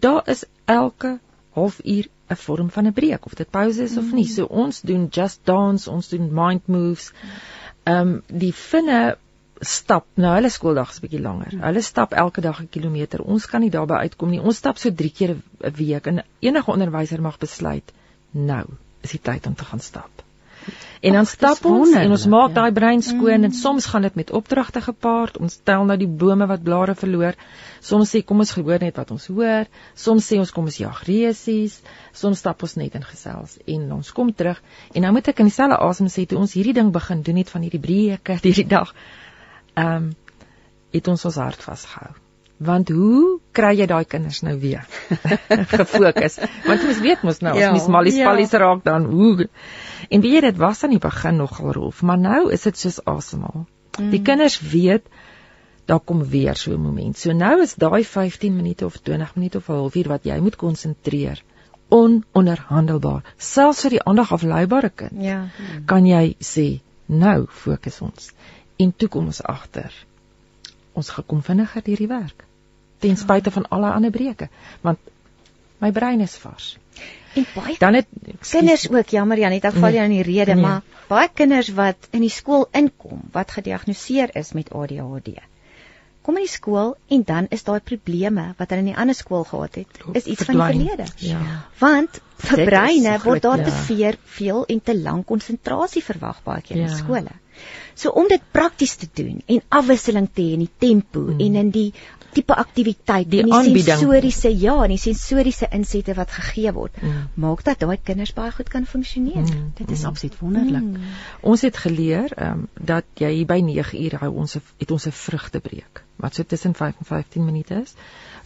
daar is elke halfuur 'n vorm van 'n breek of dit pause is of nie. Mm. So ons doen just dance, ons doen mind moves. Ehm um, die finne stap nou hulle skooldag is bietjie langer. Mm. Hulle stap elke dag 'n kilometer. Ons kan nie daarby uitkom nie. Ons stap so 3 keer 'n week en enige onderwyser mag besluit nou is die tyd om te gaan stap. En dan stap ons en ons maak ja. daai brein skoon mm. en soms gaan dit met opdragte gepaard. Ons tel nou die bome wat blare verloor. Soms sê kom ons gehoor net wat ons hoor. Soms sê ons kom ons jag resies. Soms stap ons net in gesels en ons kom terug. En nou moet ek in dieselfde asem sê toe ons hierdie ding begin doen het van hierdie breuke hierdie dag. Ehm um, het ons ons hart vasgehou want hoe kry jy daai kinders nou weer? Gefokus. Want jy weet mos nou ja, as mens malies ja. pallies raak dan hoe? En weet jy dit was aan die begin nogal rof maar nou is dit soos asemhaal. Mm. die kinders weet daar kom weer so 'n moment. So nou is daai 15 minute of 20 minute of 'n halfuur wat jy moet konsentreer ononderhandelbaar selfs vir die aandag afleibare kind ja. kan jy sê nou fokus ons. En toe kom ons agter ons gekom vinniger deur die werk ten spyte van alle ander breuke want My brein is vars. En baie Dan het kinders ook, jammer Janet, ek val Nee. jou in die rede, Nee. maar baie kinders wat in die skool inkom wat gediagnoseer is met ADHD. Kom in die skool en dan is daai probleme wat hulle in die ander skool gehad het, is iets van verdwyn. die verlede. Ja. Want vir breine word daar groot, te ja. veel, veel en te lank konsentrasie verwag baie keer in Ja. skole. So om dit prakties te doen en afwisseling te hê in die tempo Mm. en in die tipe aktiwiteit Die die aanbieding. sensoriese ja, en die sensoriese insette wat gegee word, Mm. maak dat daai kinders baie goed kan funksioneer. Mm. Dit is absoluut wonderlik. Mm. Ons het geleer ehm um, dat jy hier by 9 uur hou ons het ons 'n vrugtebreek wat so tussen 5 en 15 minute is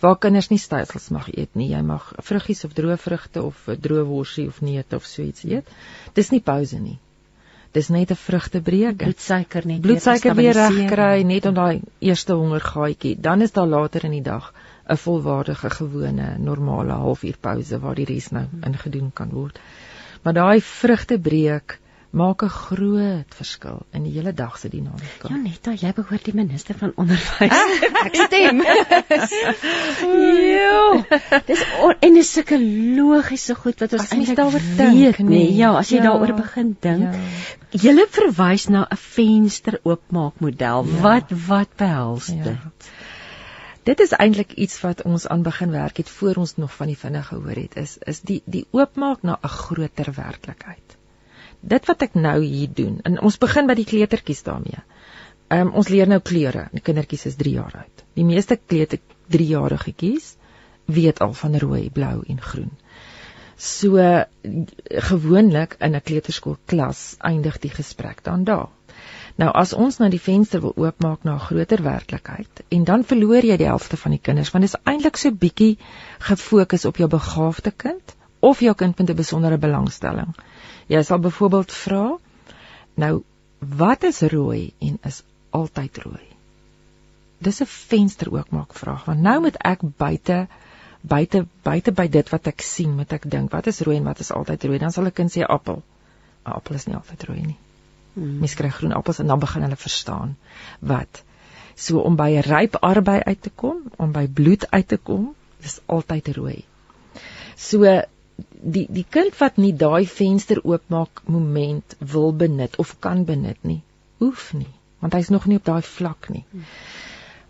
waar kinders nie stysels mag eet nie. Jy mag vruggies of droë vrugte of droë worsie of neute of so iets eet. Dis nie pouse nie. Dis net 'n vrugtebreek. Bloedsuiker net bloedsuiker weer reg kry net om daai eerste hongergaatjie. Dan is daar later in die dag 'n volwaardige gewone normale halfuur pouse waar die res nou ingedoen kan word. Maar daai vrugtebreek maak 'n groot verskil in die hele dag se dinamika. Ja, Netta, jy behoort die minister van onderwys. Ek stem. Ja. Dis en dis sulke logiese goed wat ons eintlik daaroor dink, nee. nee. Ja, as jy Ja. daaroor begin dink. Ja. Julle verwys na 'n venster oopmaakmodel. Ja. Wat wat behels Ja. dit? Dit is eintlik iets wat ons aan begin werk het voor ons nog van die vinnig gehoor het is is die die oopmaak na 'n groter werklikheid. Dit wat ek nou hier doen en ons begin by die kleutertjies daarmee. Ehm um, ons leer nou kleure. Die kindertjies is 3 jaar oud. Die meeste kleuter 3-jarigetjies weet al van rooi, blou en groen. So gewoonlik in 'n kleuterskool klas eindig die gesprek dan daar. Nou as ons nou die venster wil oopmaak na 'n groter werklikheid en dan verloor jy die helfte van die kinders want dit is eintlik so bietjie gefokus op jou begaafde kind of jou kind met 'n besondere belangstelling. Jy sal byvoorbeeld vra nou wat is rooi en is altyd rooi? Dis 'n venster oopmaak vraag want nou moet ek buite buite buite by dit wat ek sien moet ek dink wat is rooi en wat is altyd rooi dan sal 'n kind sê appel. 'n Appel is nie altyd rooi nie. Hmm. Mens kry groen appels en dan begin hulle verstaan wat. So om by 'n ryp arbei uit te kom, om by bloed uit te kom, dis altyd rooi. So die die kind wat nie daai venster oopmaak moment wil benut of kan benut nie, hoef nie, want hy's nog nie op daai vlak nie.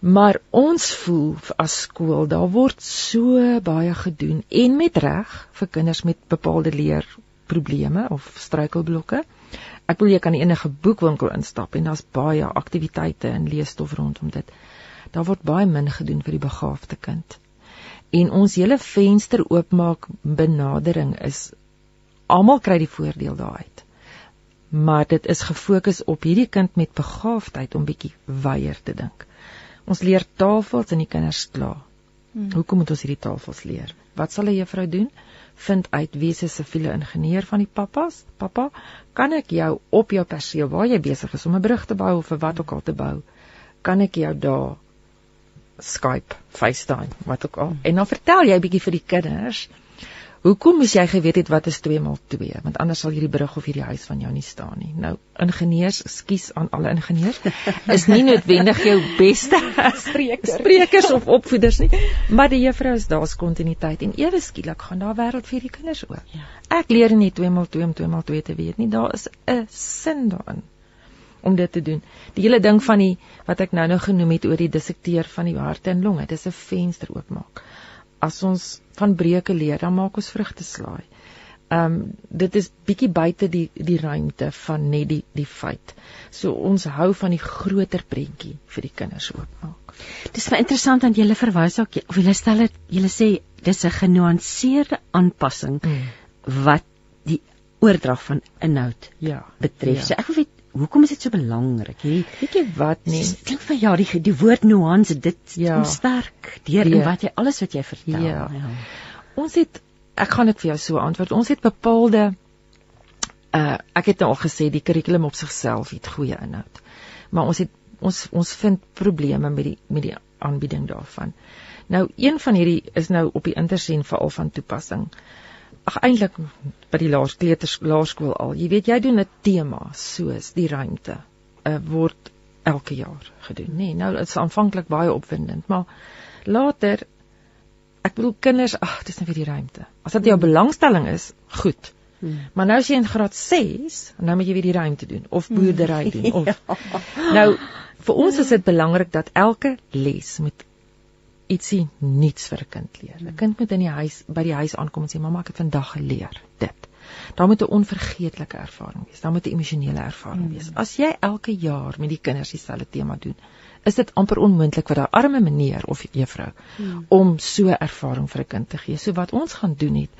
Maar ons voel as skool, daar word so baie gedoen en met reg vir kinders met bepaalde leerprobleme of struikelblokke. Ek wil jy kan enige boekwinkel instap en daar's baie aktiwiteite en leesstof rondom dit. Daar word baie min gedoen vir die begaafde kind. En ons hele venster oopmaak benadering is almal kry die voordeel daaruit. Maar dit is gefokus op hierdie kind met begaafdheid om bietjie weier te dink. Ons leer tafels en die kinders kla. Hmm. Hoekom moet ons hierdie tafels leer? Wat sal 'n juffrou doen? Vind uit wie se siviele ingenieur van die pappas? Pappa, kan ek jou op jou perseel waar jy besig is om 'n brug te bou of vir wat ook al te bou, kan ek jou daar Skype, FaceTime, wat ook al. En dan vertel jy bietjie vir die kinders Hoekom moes jy geweet het wat is 2 maal 2? Want anders sal hierdie brug of hierdie huis van jou nie staan nie. Nou, ingenieurs, skus aan alle ingenieurs, is nie noodwendig jou beste Spreker. sprekers of opvoeders nie, maar die juffrou is daar's kontinuïteit en ewe skielik gaan daar wêreld vir die kinders oop. Ja. Ek leer nie 2 maal 2 om 2 maal 2 te weet nie. Daar is 'n sin daarin om dit te doen. Die hele ding van die wat ek nou nou genoem het oor die dissekteer van die hart en longe, dis 'n venster oopmaak. As ons van breuke leer, dan maak ons vrugte slaai. Ehm um, dit is bietjie buite die die ruimte van net die die feit. So ons hou van die groter prentjie vir die kinders oopmaak. Dis baie interessant dat julle verwys ook of julle stel dit julle sê dis 'n genuanceerde aanpassing Mm. wat die oordrag van inhoud Ja, betref. Ja. So ek wil weet hoekom is dit so belangrik? Hierdie Weet jy wat nee. nie? klink vir jou die die woord nuance dit Ja. kom sterk deur Ja. in wat jy alles wat jy vertel. Ja. Ons het ek gaan dit vir jou so antwoord. Ons het bepaalde uh ek het nou al gesê die kurrikulum op sigself het goeie inhoud. Maar ons het ons ons vind probleme met die met die aanbieding daarvan. Nou een van hierdie is nou op die intersien veral van toepassing. Ag eintlik by die laerskleuters laerskool al. Jy weet jy doen 'n tema soos die ruimte uh word elke jaar gedoen, nê. Nee, nou dit is aanvanklik baie opwindend, maar later ek bedoel kinders, ag, dis net vir die ruimte. As dit jou belangstelling is, goed. Hmm. Maar nou as jy in graad 6, nou moet jy weer die ruimte doen of boerdery doen of Ja. Nou vir ons is dit belangrik dat elke les moet ietsie nuuts vir 'n kind leer. 'n Kind moet in die huis by die huis aankom en sê mamma ek het vandag geleer dit. Daar moet 'n onvergeetlike ervaring wees. Daar moet 'n emosionele ervaring wees. As jy elke jaar met die kinders dieselfde tema doen, is dit amper onmoontlik vir daai arme meneer of juffrou om so ervaring vir 'n kind te gee. So wat ons gaan doen het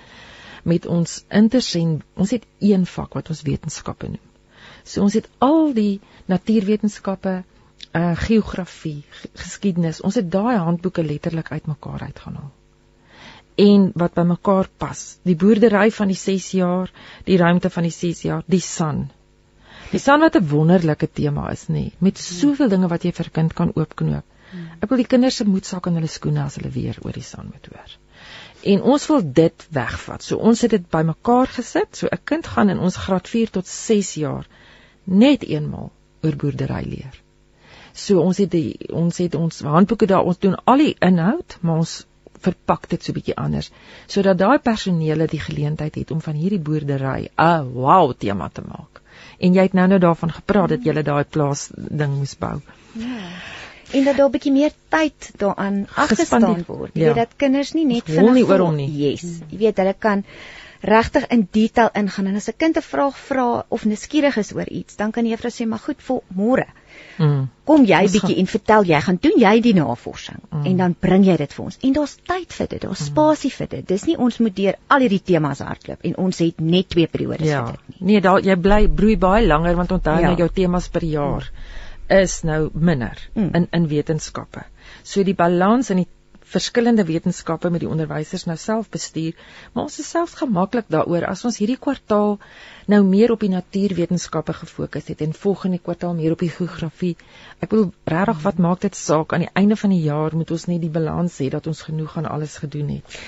met ons intersien, ons het een vak wat ons wetenskappe noem. So ons het al die natuurwetenskappe, uh geografie, geskiedenis. Ons het daai handboeke letterlik uitmekaar uitgaan haal. En wat by mekaar pas. Die boerdery van die 6 jaar, die ruimte van die 6 jaar, die san. Die san wat 'n wonderlike tema is, nê, met soveel dinge wat jy vir 'n kind kan oopknoop. Ek wil die kinders se moedsak in hulle skoene as hulle weer oor die san moet hoor. En ons wil dit wegvat. So ons het dit bymekaar gesit. So 'n kind gaan in ons graad 4 tot 6 jaar net eenmal oor boerdery leer. So ons het die ons het ons handboeke daar, ons doen al die inhoud, maar ons verpak dit so bietjie anders sodat daai personele die geleentheid het om van hierdie boerdery 'n wow tema te maak. En jy het nou nou daarvan gepraat dat jy daai plaas ding moes bou. en dat daar 'n bietjie meer tyd daaraan afgestaan word. Jy Ja. weet dat kinders nie net nie oor hom nie. Yes. Jy weet hulle kan regtig in detail ingaan en as 'n kind 'n vraag vra of nuuskierig is oor iets, dan kan die juffrou sê maar goed, vir môre Mm. kom jy bietjie en vertel jy gaan doen jy die navorsing Mm. en dan bring jy dit vir ons. En daar's tyd vir dit, daar's spasie vir dit. Dis nie ons moet deur al hierdie temas hardloop en ons het net twee periodes Ja. vir dit nie. Nee, daar jy bly broei baie langer want onthou Ja. nou jou temas per jaar is nou minder Mm. in in wetenskappe. So die balans in die verskillende wetenskappe met die onderwysers nou self bestuur, maar ons is selfs gemaklik daaroor as ons hierdie kwartaal nou meer op die natuurwetenskappe gefokus het en volgende kwartaal meer op die geografie. Ek bedoel regtig wat maak dit saak aan die einde van die jaar moet ons net die balans hê dat ons genoeg aan alles gedoen het.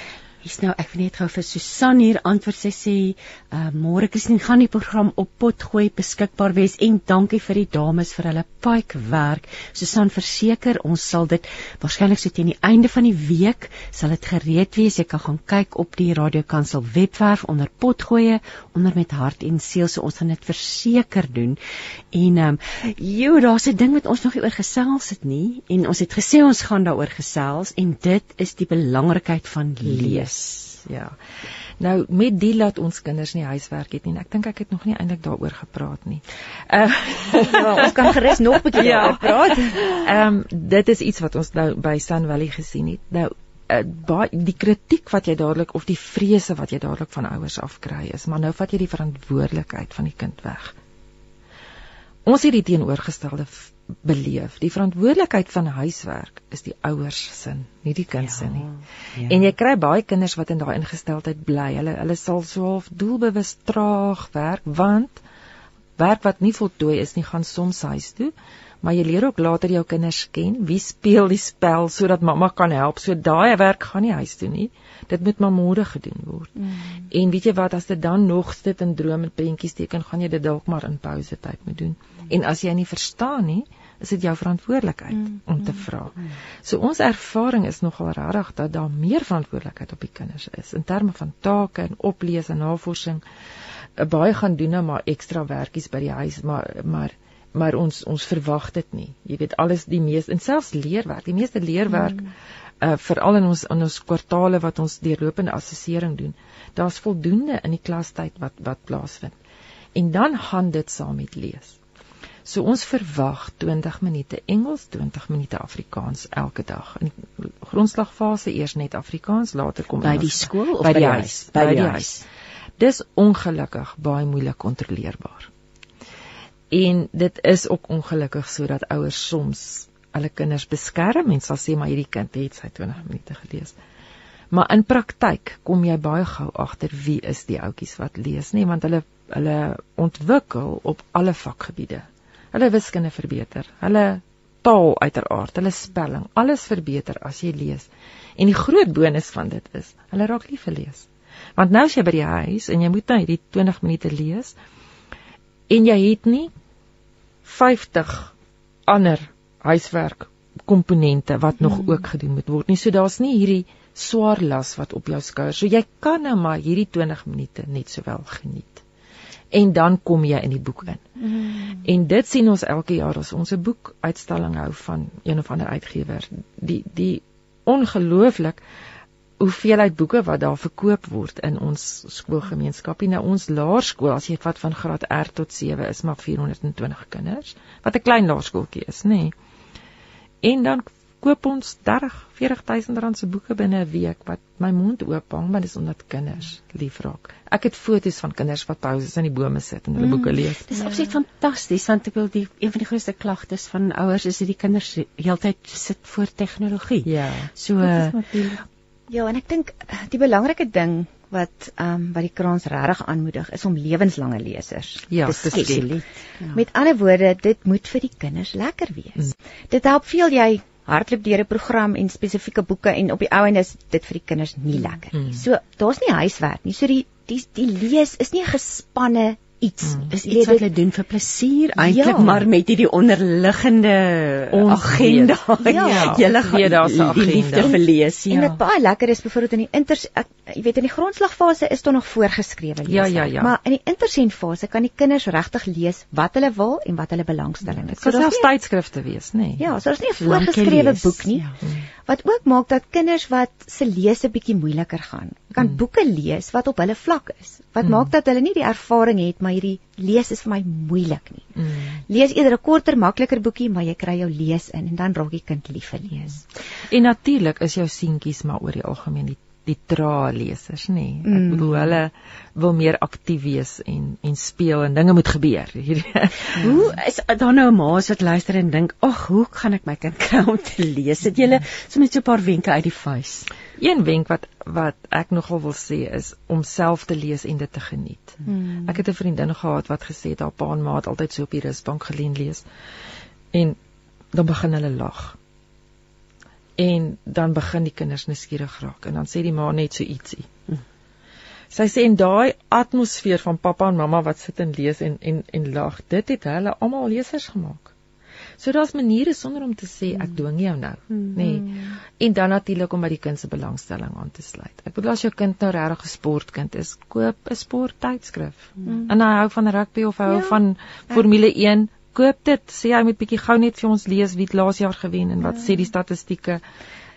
Hier's nou ek wil net gou vir Susan hier antwoord sy sê uh, môre Christine gaan die program op potgooi beskikbaar wees en dankie vir die dames vir hulle pype werk. Susan verseker ons sal dit waarskynlik so teen die einde van die week sal dit gereed wees. Jy kan gaan kyk op die Radio Kansel webwerf onder potgooi onder met hart en siel so ons gaan dit verseker doen. En ehm um, jo daar's 'n ding wat ons nog nie oor gesels het nie en ons het gesê ons gaan daaroor gesels en dit is die belangrikheid van lees. Ja. Nou met die laat ons kinders nie huiswerk het nie. Ek dink ek het nog nie eintlik daaroor gepraat nie. Uh Ja, ons kan gerus nog 'n bietjie Ja. daaroor praat. Ehm um, dit is iets wat ons nou by Sun Valley gesien het. Nou uh, baie die kritiek wat jy dadelik of die vrese wat jy dadelik van ouers af kry is, maar nou vat jy die verantwoordelikheid van die kind weg. Ons het die teenoorgestelde beleef. Die verantwoordelikheid van huiswerk is die ouers se, nie die kind se nie. Ja. En jy kry baie kinders wat in daai ingesteldheid bly. Hulle hulle sal so half doelbewus traag werk want werk wat nie voltooi is nie gaan soms huis toe. Maar jy leer ook later jou kinders ken. Wie speel die spel sodat mamma kan help? So daai werk gaan nie huis toe nie. Dit moet maar môre gedoen word. Mm. En weet jy wat as dit dan nog sit en droom en prentjies teken, gaan jy dit dalk maar in pouse tyd moet doen. Mm. En as jy nie verstaan nie, is dit jou verantwoordelikheid mm. om te vra. Mm. So ons ervaring is nogal regtig dat daar meer verantwoordelikheid op die kinders is in terme van take en oplees en navorsing. Uh, Baie gaan doen nou maar ekstra werkies by die huis, maar maar maar ons ons verwag dit nie. Jy weet alles die meeste en selfs leerwerk, die meeste leerwerk mm. uh veral in ons in ons kwartale wat ons deurlopende assessering doen. Daar's voldoende in die klastyd wat wat plaasvind. En dan gaan dit saam met lees. So ons verwag 20 minute Engels, 20 minute Afrikaans elke dag. In grondslagfase eers net Afrikaans, later kom by Engels. die skool of by die huis, by die huis. Dis ongelukkig baie moeilik kontroleerbaar. En dit is ook ongelukkig sodat ouers soms hulle kinders beskerm en sal sê maar hierdie kind het sy 20 minute gelees. Maar in praktyk kom jy baie gou agter wie is die ouetjies wat lees, nê, want hulle hulle ontwikkel op alle vakgebiede. Hulle wiskunde verbeter, hulle taal uiteraard, hulle spelling, alles verbeter as jy lees. En die groot bonus van dit is, hulle raak lief vir lees. Want nou as jy by die huis en jy moet nou hierdie 20 minute lees en jy het nie 50 ander huiswerk komponente wat nog mm. ook gedoen moet word nie. So daar's nie hierdie swaar las wat op jou skouers. So jy kan nou maar hierdie 20 minute net sowel geniet. En dan kom jy in die boek in. Mm. En dit sien ons elke jaar as ons 'n boek uitstalling hou van een of ander uitgewer. Die die ongelooflik hoeveelheid boeke wat daar verkoop word in ons skoolgemeenskapie. Nou ons laerskool, as jy vat van graad R tot 7 is maar 420 kinders, wat 'n klein laerskooltjie is, nê. Nee. En dan koop ons 30, 40000 rand se boeke binne 'n week wat my mond oop hang, maar dis omdat kinders lief raak. Ek het foto's van kinders wat pauses in die bome sit en hulle mm, boeke lees. Dis ja. absoluut fantasties want ek wil die een van die grootste klagtes van ouers is dat die kinders heeltyd sit voor tegnologie. Ja. So Ja, en ek dink die belangrike ding wat ehm um, wat die kraans regtig aanmoedig is om lewenslange lesers ja, te skep. Ja. Met ander woorde, dit moet vir die kinders lekker wees. Mm. Dit help veel jy hardloop deur 'n program en spesifieke boeke en op die ou en is dit vir die kinders nie lekker nie. Mm. So daar's nie huiswerk nie. So die die die lees is nie 'n gespanne iets. Mm. is iets wat hulle doen vir plesier eintlik ja. maar met hierdie onderliggende agenda. Ja. Julle gaan daar's 'n agenda. vir lees ja. en wat baie lekker is byvoorbeeld in die inter jy weet in die grondslagfase is daar nog voorgeskrewe lees ja ja ja. Maar in die intersentfase kan die kinders regtig lees wat hulle wil en wat hulle belangstelling is. So daar's tydskrifte wees nê nee. ja so daar's nie 'n voorgeskrewe boek nie. Ja. Wat ook maak dat kinders wat se lees 'n bietjie moeiliker gaan kan mm. boeke lees wat op hulle vlak is wat mm. maak dat hulle nie die ervaring het maar hierdie lees is vir my moeilik nie. Mm. Lees eerder 'n korter, makliker boekie, maar jy kry jou lees in en dan raak die kind lief vir lees. En natuurlik is jou seentjies maar oor die algemeen die die trae lesers nê. Nee. Ek mm. bedoel hulle wil meer aktief wees en en speel en dinge moet gebeur. hoe is daar nou 'n ma wat luister en dink, "Ag, hoe gaan ek my kind kry om te lees?" Het jy sommer so 'n paar wenke uit die vuis? Een wenk wat wat ek nogal wil sê is om self te lees en dit te geniet. Hmm. Ek het 'n vriendin gehad wat gesê het haar pa en ma het altyd so op die rusbank geleen lees. En dan begin hulle lag. En dan begin die kinders nuuskierig raak en dan sê die ma net so ietsie. Hmm. Sy sê en daai atmosfeer van pappa en mamma wat sit en lees en en en lag, dit het hulle almal lesers gemaak. So daar's maniere sonder om te sê ek hmm. dwing jou nou, mm. nê. Nee. En dan natuurlik om by die kind se belangstelling aan te sluit. Ek bedoel as jou kind nou regtig 'n sportkind is, koop 'n sporttydskrif. Mm. En hy hou van rugby of hy hou ja. van Formule 1, koop dit. Sê hy moet bietjie gou net vir ons lees wie het laas jaar gewen en wat ja. sê die statistieke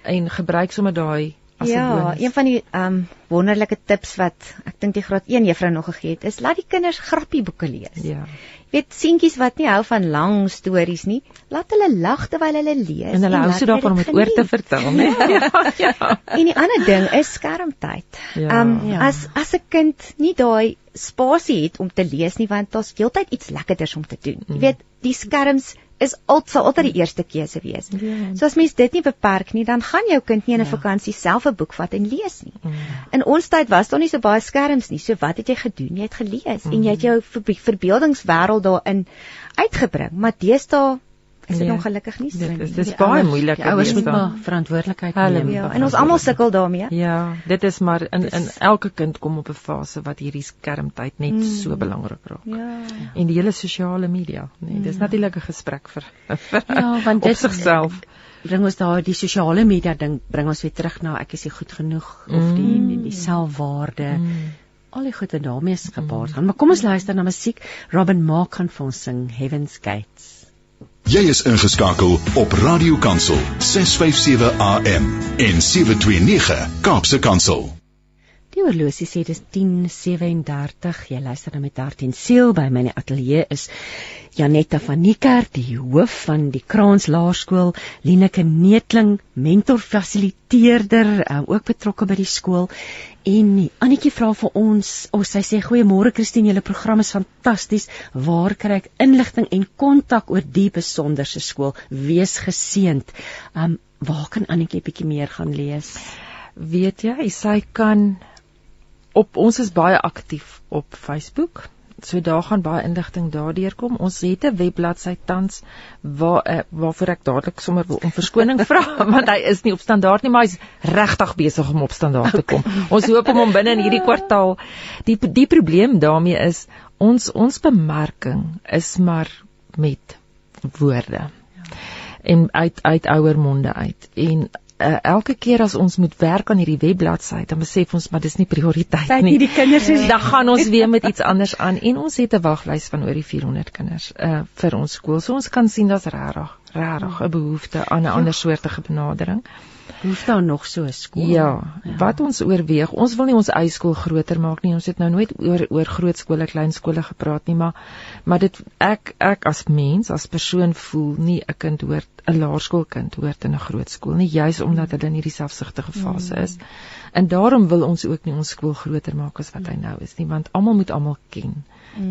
en gebruik sommer daai as 'n ja, bonus. Ja, een van die ehm um, wonderlike tips wat ek dink die graad 1 juffrou nog gegee het, is laat die kinders grappieboeke lees. Ja weet seentjies wat nie hou van lang stories nie, laat hulle lag terwyl hulle lees. En hulle hou so daarvan om dit oor te vertel, né? ja, ja. En die ander ding is skermtyd. Ja, um ja. as as 'n kind nie daai spasie het om te lees nie, want daar's heeltyd iets lekkerders om te doen. Jy mm. weet, die skerms is altyd sal altyd die eerste keuse wees. Ja. So as mens dit nie beperk nie, dan gaan jou kind nie in 'n ja. vakansie self 'n boek vat en lees nie. Mm. In ons tyd was daar nie so baie skerms nie. So wat het jy gedoen? Jy het gelees mm. en jy het jou verbeeldingswêreld daarin uitgebring. Maar deesdae is dit nee. ongelukkig nie so nie. Dit is baie moeilik. Ouers moet maar verantwoordelikheid neem. Ja, en ons almal sukkel daarmee. Ja, dit is maar in in elke kind kom op 'n fase wat hierdie skermtyd net mm. so belangrik raak. Ja. En die hele sosiale media, nee, dis mm. natuurlik 'n gesprek vir, vir Ja, want dit sigself bring ons daar die sosiale media ding bring ons weer terug na ek is nie goed genoeg of mm. die die selfwaarde. Mm. Al die goeie daarmee is gepaard gaan. Mm. Maar kom ons luister na musiek. Robin Mark gaan vir ons sing Heaven's Gates. Jy is ingeskakel op Radio Kansel 657 AM en 729 Kaapse Kansel. Die horlosie sê dis 10:37. Jy luister nou met hart en siel by my ateljee is Janetta van Niekerk, die hoof van die Kraans Laerskool, Lineke Neetling, mentor fasiliteerder, um, ook betrokke by die skool. En Annetjie vra vir ons, of oh, sy sê goeiemôre Christine, julle program is fantasties. Waar kry ek inligting en kontak oor die besonderse skool? Wees geseënd. Um waar kan Annetjie bietjie meer gaan lees? Weet jy, sy kan op ons is baie aktief op Facebook so daar gaan baie inligting daardeur kom. Ons het 'n webbladsy tans waar uh, waarvoor ek dadelik sommer wil om verskoning vra want hy is nie op standaard nie, maar hy's regtig besig om op standaard te kom. Okay. Ons hoop om hom binne in hierdie kwartaal. Die die probleem daarmee is ons ons bemarking is maar met woorde. Ja. En uit uit ouer monde uit. En uh, elke keer as ons moet werk aan hierdie webbladsy, dan besef ons maar dis nie prioriteit nie. nie die kinders is dan gaan ons weer met iets anders aan en ons het 'n waglys van oor die 400 kinders uh vir ons skool. So ons kan sien daar's regtig regtig 'n behoefte aan 'n ander soortige benadering. Hoef daar nog so 'n skool. Ja, wat ons oorweeg, ons wil nie ons eie skool groter maak nie. Ons het nou nooit oor oor groot skole, klein skole gepraat nie, maar maar dit ek ek as mens, as persoon voel nie 'n kind hoort 'n laerskoolkind hoort in 'n groot skool nie, juis omdat hulle in hierdie selfsugtige fase is. En daarom wil ons ook nie ons skool groter maak as wat hy nou is nie, want almal moet almal ken.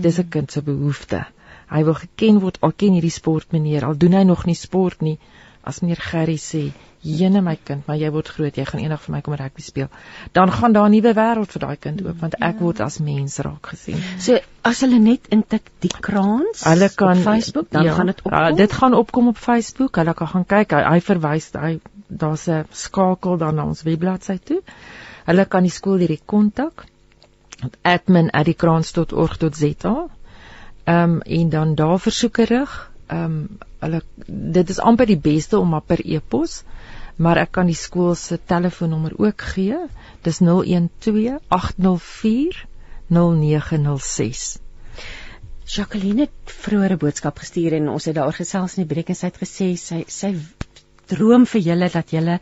Dis 'n kind se behoefte. Hy wil geken word, al ken hierdie sportmeneer, al doen hy nog nie sport nie. As meneer Gerry sê, "Jene my kind, maar jy word groot, jy gaan eendag vir my kom rugby speel." Dan gaan daar 'n nuwe wêreld vir daai kind oop, want ek word as mens raak gesien. So as hulle net intik die kraans Hulle kan op Facebook, dan gaan dit Ja, opkom. dit gaan opkom op Facebook. Hulle kan gaan kyk. Hy, hy verwys hy daar's 'n skakel dan na ons webbladsy toe. Hulle kan die skool direk kontak. admin@diekraans.org.za. Ehm um, en dan daar versoeke rig. Ehm um, hulle dit is amper die beste om maar per e-pos, maar ek kan die skool se telefoonnommer ook gee. Dis 012 804 0906. Jacqueline het vroeër 'n boodskap gestuur en ons het daaroor gesels in die breek en sy het gesê sy sy droom vir julle dat julle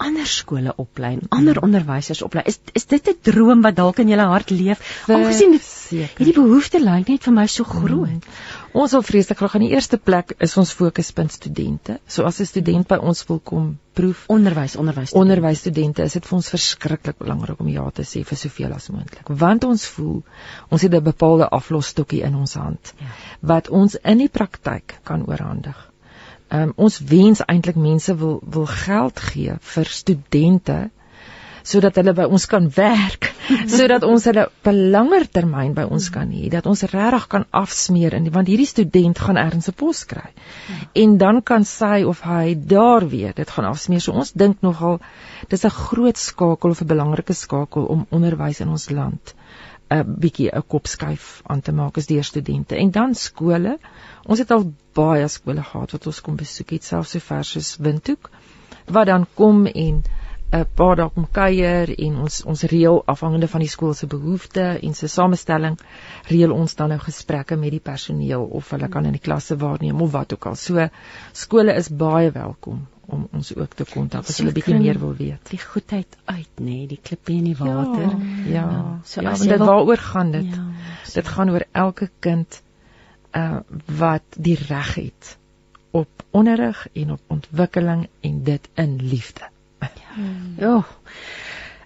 ander skole oplei, ander onderwysers oplei. Is is dit 'n droom wat dalk in julle hart leef? Aangesien dit hierdie behoefte lyk net vir my so groot. Ons wil vreeslik graag aan die eerste plek is ons fokuspunt studente. So as 'n student by ons wil kom proef Onderwys, onderwys. onderwysstudente is dit vir ons verskriklik belangrik om ja te sê vir soveel as moontlik want ons voel ons het 'n bepaalde aflosstokkie in ons hand Ja. wat ons in die praktyk kan oorhandig. Um, ons wens eintlik mense wil wil geld gee vir studente sodat hulle by ons kan werk, sodat ons hulle op 'n langer termyn by ons kan hê, dat ons regtig kan afsmeer in want hierdie student gaan ergens 'n pos kry. En dan kan sy of hy daar weer dit gaan afsmeer. So ons dink nogal dis 'n groot skakel of 'n belangrike skakel om onderwys in ons land 'n bietjie 'n kopskuif aan te maak is deur studente. En dan skole. Ons het al baie skole gehad wat ons kom besoek het, selfs so ver soos Windhoek, wat dan kom en 'n paar dae kom kuier en ons ons reël afhangende van die skool se behoeftes en sy samestelling reël ons dan nou gesprekke met die personeel of hulle kan in die klasse waarneem of wat ook al. So skole is baie welkom om ons ook te kontak as hulle bietjie meer wil weet. Die goedheid uit, nê, nee, die klippie in die water. Ja, So ja, as dit wil- waaroor gaan dit? Ja. Dit gaan oor elke kind uh wat die reg het op onderrig en op ontwikkeling en dit in liefde. Ja.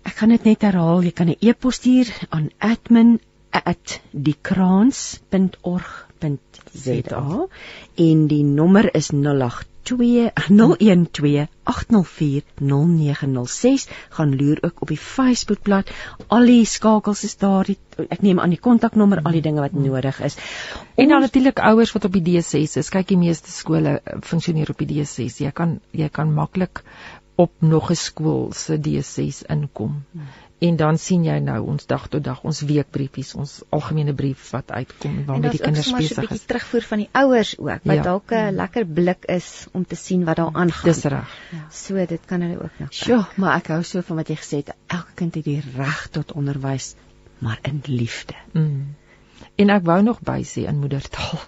Ek kan dit net herhaal. Jy kan 'n e-pos stuur aan admin@diekraans.org.za en die nommer is 082 012 804 0906 gaan loer ook op die Facebookblad al die skakels is daar die, ek neem aan die kontaknommer al die dinge wat nodig is En dan natuurlik ouers wat op die D6 is. Kyk, die meeste skole uh, funksioneer op die D6. Jy kan jy kan maklik op nog 'n skool se D6 inkom. En dan sien jy nou ons dag tot dag ons weekbriefies, ons algemene brief wat uitkom En waarmee daar's die kinders sommer so 'n besig bietjie is. terugvoer van die ouers ook, wat Ja. dalk 'n lekker blik is om te sien wat daar aangaan. Dis reg. So dit kan hulle ook nou. kyk. Sjoe, maar ek hou so van wat jy gesê het. Elke kind het die reg tot onderwys, maar in liefde. Mm. En ek wou nog by sê in moedertaal.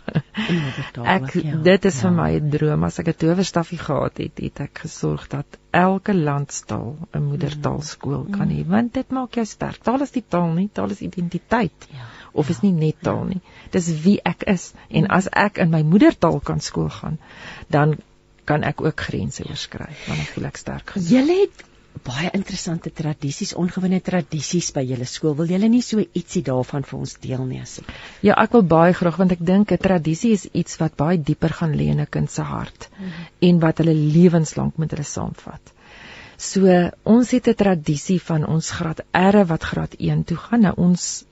In moedertaal Ek ook, ja. dit is vir Ja. my 'n droom as ek 'n towerstaffie gehad het, het ek gesorg dat elke landstaal 'n moedertaalskool kan hê, want dit maak jou sterk. Taal is nie taal nie, taal is identiteit. Ja. Of is nie net taal nie. Dis wie ek is. En as ek in my moedertaal kan skool gaan, dan kan ek ook grense oorskry, want dan voel ek sterk genoeg. Julle het baie interessante tradisies, ongewone tradisies by julle skool. Wil julle nie so ietsie daarvan vir ons deel nie asseblief? Ja, ek wil baie graag want ek dink 'n tradisie is iets wat baie dieper gaan lê in 'n kind se hart mm -hmm. en wat hulle lewenslank met hulle saamvat. So ons het 'n tradisie van ons graad R wat graad 1 toe gaan. Nou ons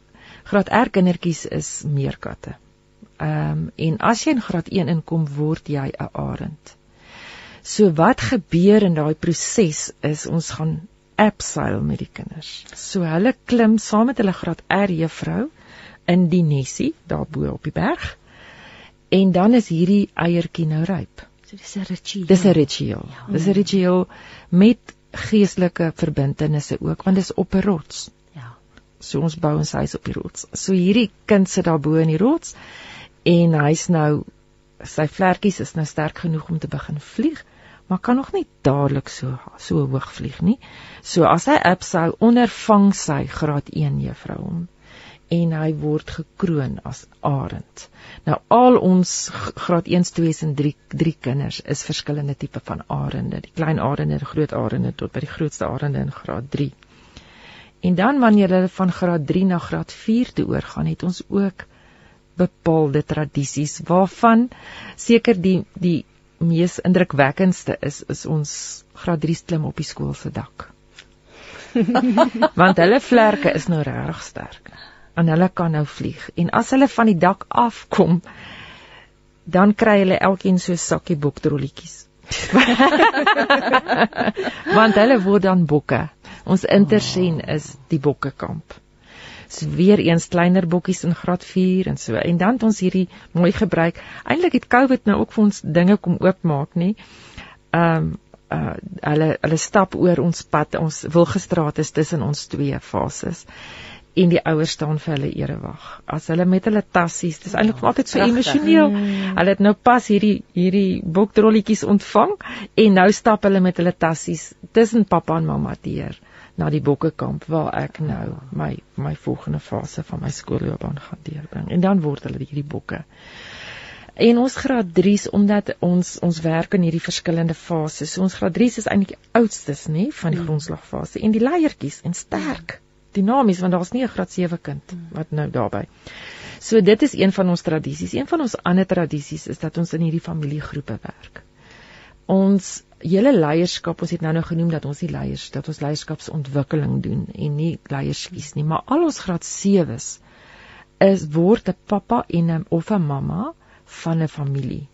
graad R kindertjies is meerkatte. Ehm um, en as jy in graad 1 inkom, word jy 'n arend. So wat gebeur in daai proses is ons gaan abseil met die kinders. So hulle klim saam met hulle graad R juffrou in die nesie daarbo op die berg. En dan is hierdie eiertjie nou ryp. So dis 'n ritueel. Dis 'n ritueel. Ja. Dis 'n ritueel met geestelike verbintenisse ook want dis op 'n rots. Ja. So ons bou ons huis op die rots. So hierdie kind sit daar bo in die rots en hy's nou sy vlekkies is nou sterk genoeg om te begin vlieg maar kan nog nie dadelik so so hoog vlieg nie. So as hy absou ondervang sy graad 1 juffrou hom en hy word gekroon as arend. Nou al ons graad 1s, 2s en 3 3 kinders is verskillende tipe van arende, die klein arende, die groot arende tot by die grootste arende in graad 3. En dan wanneer hulle van graad 3 na graad 4 toe oorgaan, het ons ook bepaalde tradisies waarvan seker die die mees indrukwekkendste is is ons graad 3 klim op die skool se dak. Want hulle vlerke is nou regtig sterk. En hulle kan nou vlieg en as hulle van die dak afkom dan kry hulle elkeen so 'n sakkie boktrolletjies. Want hulle word dan bokke. Ons intersien is die bokkekamp weer eens kleiner bokkies in graad 4 en so. En dan het ons hierdie mooi gebruik. Eintlik het COVID nou ook vir ons dinge kom oopmaak, nê. Ehm um, uh hulle hulle stap oor ons pad. Ons Wilgestraat is tussen ons twee fases. En die ouers staan vir hulle erewag. As hulle met hulle tassies, dis eintlik oh, altyd so emosioneel. Mm. Hulle het nou pas hierdie hierdie boktrolletjies ontvang en nou stap hulle met hulle tassies tussen pappa en mamma deur na die bokkekamp waar ek nou my my volgende fase van my skoolloopbaan gaan deurbring. En dan word hulle hierdie bokke. En ons graad 3s omdat ons ons werk in hierdie verskillende fases. So ons graad 3s is eintlik die oudstes, nê, van die hmm. grondslagfase en die leiertjies en sterk, dinamies want daar's nie 'n graad 7 kind hmm. wat nou daarbey. So dit is een van ons tradisies. Een van ons ander tradisies is dat ons in hierdie familiegroepe werk. Ons hele leierskap, ons het nou nou genoem dat ons die leiers, dat ons leierskapsontwikkeling doen en nie leiers kies nie, maar al ons graad 7s is word 'n pappa en 'n of 'n mamma van 'n familie.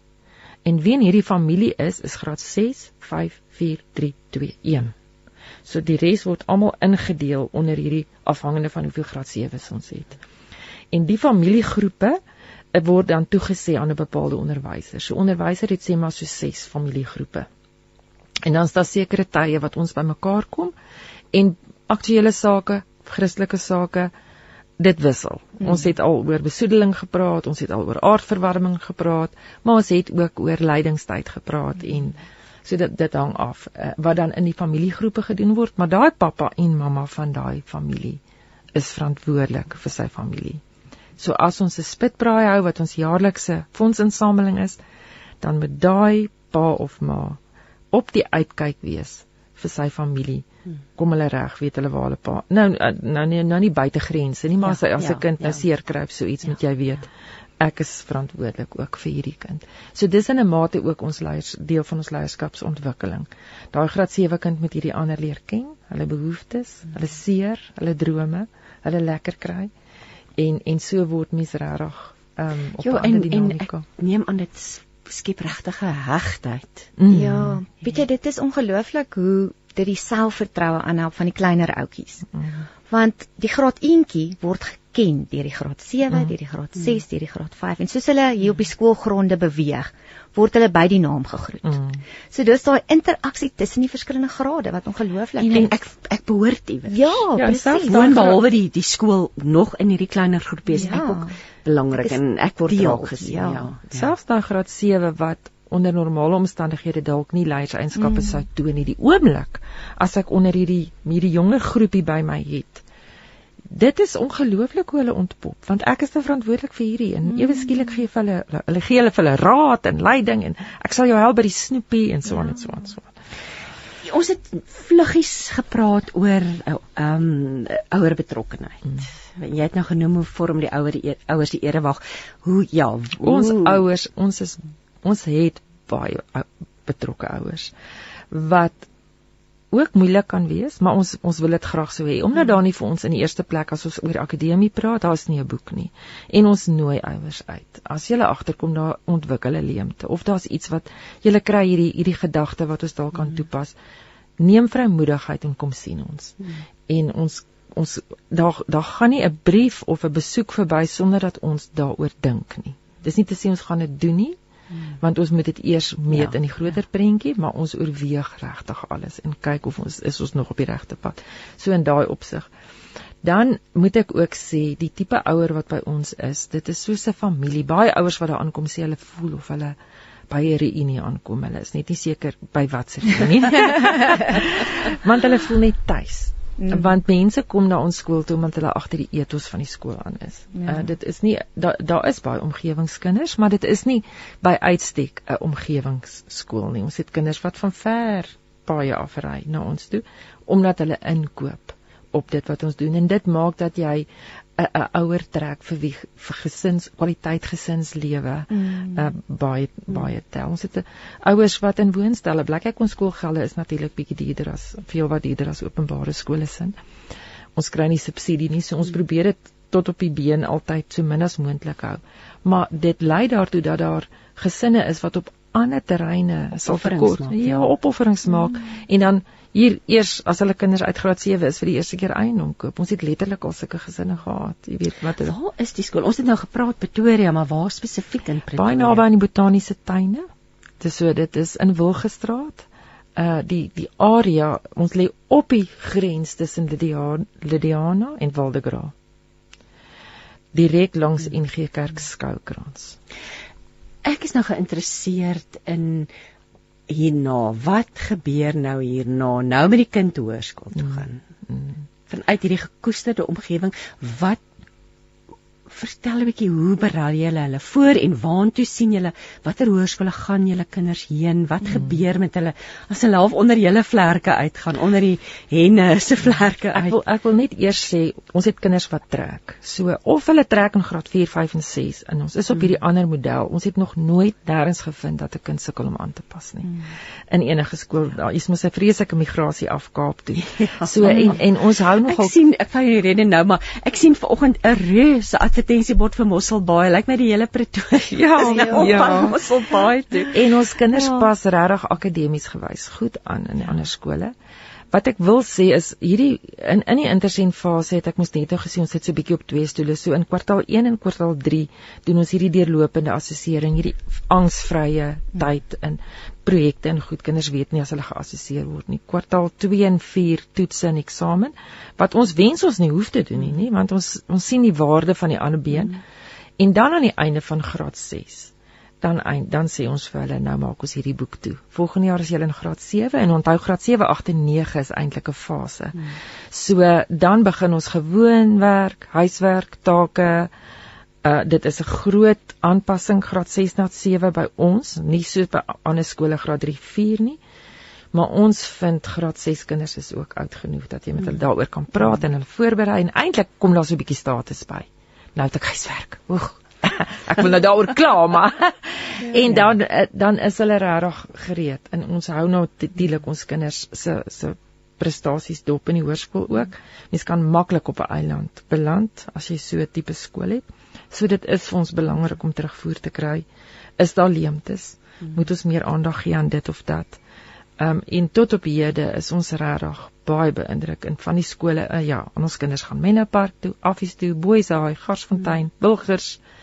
En wie in hierdie familie is, is graad 6, 5, 4, 3, 2, 1. So die res word almal ingedeel onder hierdie afhangende van hoeveel graad 7s ons het. En die familiegroepe word dan toegesê aan 'n bepaalde onderwyser. So onderwyser het sê maar so 6 familiegroepe. En dan is daar sekere tye wat ons bymekaar kom en aktuelle sake, Christelike sake, dit wissel. Hmm. Ons het al oor besoedeling gepraat, ons het al oor aardverwarming gepraat, maar ons het ook oor lydingstyd gepraat hmm. en so dit dit hang af uh, wat dan in die familiegroepe gedoen word, maar daai pappa en mamma van daai familie is verantwoordelik vir sy familie. So as ons 'n spitbraai hou wat ons jaarlikse fondsinsameling is, dan moet daai pa of ma op die uitkyk wees vir sy familie. Hmm. Kom hulle reg, weet hulle waar hulle pa. Nou eh, nou nie nou nie buite grense nie, maar ja, as 'n ja, kind nou ja. seer kry of so iets ja, moet jy weet. Ja. Ek is verantwoordelik ook vir hierdie kind. So dis in 'n mate ook ons leiers deel van ons leierskapsontwikkeling. Daai graad 7 kind moet hierdie ander leer ken, hulle behoeftes, hmm. hulle seer, hulle drome, hulle lekker kry. En en so word mens regtig ehm um, op 'n ander dinamika. Neem aan dit skep regtige hegtheid. Mm. Ja, weet jy dit is ongelooflik hoe dit die selfvertroue aanhelp van die kleiner ouetjies. Mm. Want die graad 1tjie word geken deur die graad 7, mm. deur die graad 6, mm. deur die graad 5 en soos hulle hier op die skoolgronde beweeg, word hulle by die naam gegroet. Mm. So dis daai interaksie tussen die verskillende grade wat ongelooflik en, en ek ek behoort iewers. Ja, ja presies. Woon behalwe die die skool nog in hierdie kleiner groepies ja. ek ook belangrik en ek word raak gesien. Ja. ja. Selfs daai graad 7 wat onder normale omstandighede dalk nie leierseienskappe mm. sou toon nie die oomblik as ek onder hierdie hierdie jonger groepie by my het dit is ongelooflik hoe hulle ontpop want ek is te verantwoordelik vir hierdie en ewe mm. skielik gee hulle hulle gee hulle vir hulle raad en leiding en ek sal jou help by die snoepie en so aan ja. en so aan so aan ons het vluggies gepraat oor ehm um, ouer betrokkenheid. Mm. Jy het nou genoem hoe vorm die ouer die ouers die erewag. Hoe ja, hoe... ons ouers, ons is ons het baie betrokke ouers wat ook moeilik kan wees, maar ons ons wil dit graag so hê. Omdat daar nie vir ons in die eerste plek as ons oor akademie praat, daar is nie 'n boek nie. En ons nooi ouers uit. As jy agterkom daar ontwikkel 'n leemte of daar's iets wat jy kry hierdie hierdie gedagte wat ons dalk kan hmm. toepas, neem vrymoedigheid en kom sien ons. Hmm. En ons ons daar daar gaan nie 'n brief of 'n besoek verby sonder dat ons daaroor dink nie. Dis nie te sê ons gaan dit doen nie, Want ons moet dit eers meet Ja, in die groter prentjie, maar ons oorweeg regtig alles en kyk of ons is ons nog op die regte pad. So in daai opsig. Dan moet ek ook sê die tipe ouer wat by ons is, dit is soos 'n familie. Baie ouers wat daar aankom sê hulle voel of hulle by 'n reunie aankom. Hulle is net nie seker by watter reunie. Want hulle voel net tuis. Mm. Want mense kom na ons skool toe omdat hulle agter die etos van die skool aan is. Ja. Uh, dit is nie daar daar is baie omgewingskinders, maar dit is nie by uitstek 'n omgewingsskool nie. Ons het kinders wat van ver paaie afry na ons toe omdat hulle inkoop op dit wat ons doen en dit maak dat jy 'n ouer trek vir wie vir gesins kwaliteit gesinslewe mm. uh, baie baie tel. Ons het ouers wat in woonstelle bly. Kyk ons skoolgelde is natuurlik bietjie duurder as veel wat duurder as openbare skole sin. Ons kry nie subsidie nie, so ons mm. probeer dit tot op die been altyd so min as moontlik hou. Maar dit lei daartoe dat daar gesinne is wat op ander terreine sal verkort. Ja, ja, opofferings maak mm. en dan hier eers as hulle kinders uit graad 7 is vir die eerste keer eiendom koop. Ons het letterlik al sulke gesinne gehad. Jy weet wat het... Waar is die skool? Ons het nou gepraat Pretoria, maar waar spesifiek in Pretoria? Baie naby aan die botaniese tuine. Dis so dit is in Wilgestraat. Uh die die area, ons lê op die grens tussen Lydiana, Lydiana en Waldegra. Direk langs. NG Kerk skoukrans. Ek is nou geïnteresseerd in hierna. Wat gebeur nou hierna? Nou met die kind hoërskool toe gaan. Mm, mm. Vanuit hierdie gekoesterde omgewing, wat vertel 'n bietjie hoe berei julle hulle? Voor en waantoe sien julle? Watter hoërskole gaan julle kinders heen? Wat hmm. gebeur met hulle? As hulle half onder julle vlerke uitgaan onder die henne se vlerke uit. ek wil ek wil net eers sê ons het kinders wat trek. So of hulle trek in graad 4 5 en 6 en ons is op hierdie hmm. ander model. Ons het nog nooit nêrens gevind dat 'n kind sukkel om aan te pas nie. Hmm. in enige skool daar is mos 'n vreeslike migrasie af Kaap toe. Ja. so en en ons hou nogal ek sien ek van hierdie rede nou maar ek sien vanoggend 'n reuse advertensiebord vir Mosselbaai. Lyk my die hele Pretoria ja, ja, ja. Mosselbaai toe. En ons kinders ja. pas regtig akademies gewys goed aan in die ander skole. Wat ek wil sê is hierdie in in die intersien fase het ek mos net nou gesien ons sit so bietjie op twee stoele. So in kwartaal 1 en kwartaal 3 doen ons hierdie deurlopende assessering, hierdie angsvrye tyd in projekte en goed kinders weet nie as hulle geassesseer word nie. Kwartaal 2 en 4 toetse en eksamen wat ons wens ons nie hoef te doen nie, nie want ons ons sien die waarde van die ander been. En dan aan die einde van graad 6 dan eind, dan sê ons vir hulle nou maak ons hierdie boek toe. Volgende jaar is julle in graad 7 en onthou graad 7, 8 en 9 is eintlik 'n fase. Hmm. So dan begin ons gewoon werk, huiswerk, take. Uh dit is 'n groot aanpassing graad 6 na 7 by ons, nie so by ander skole graad 3, 4 nie. Maar ons vind graad 6 kinders is ook oud genoeg dat jy met hulle hmm. daaroor kan praat en hulle voorberei en eintlik kom daar so 'n bietjie status by. Nou het ek huiswerk. Oeg, ek wil nou daaroor kla maar en dan eh, dan is hulle regtig gereed en ons hou nou natuurlik ons kinders se se prestasies dop in die hoërskool ook. Mens kan maklik op 'n eiland beland as jy so 'n tipe skool het. So dit is vir ons belangrik om terugvoer te kry. Is daar leemtes? Hmm. Moet ons meer aandag gee aan dit of dat? Ehm um, en tot op hede is ons regtig baie beïndruk en van die skole uh, ja, ons kinders gaan Menno Park toe, Affies toe, Boyshaai, Garsfontein, Wilgers. Hmm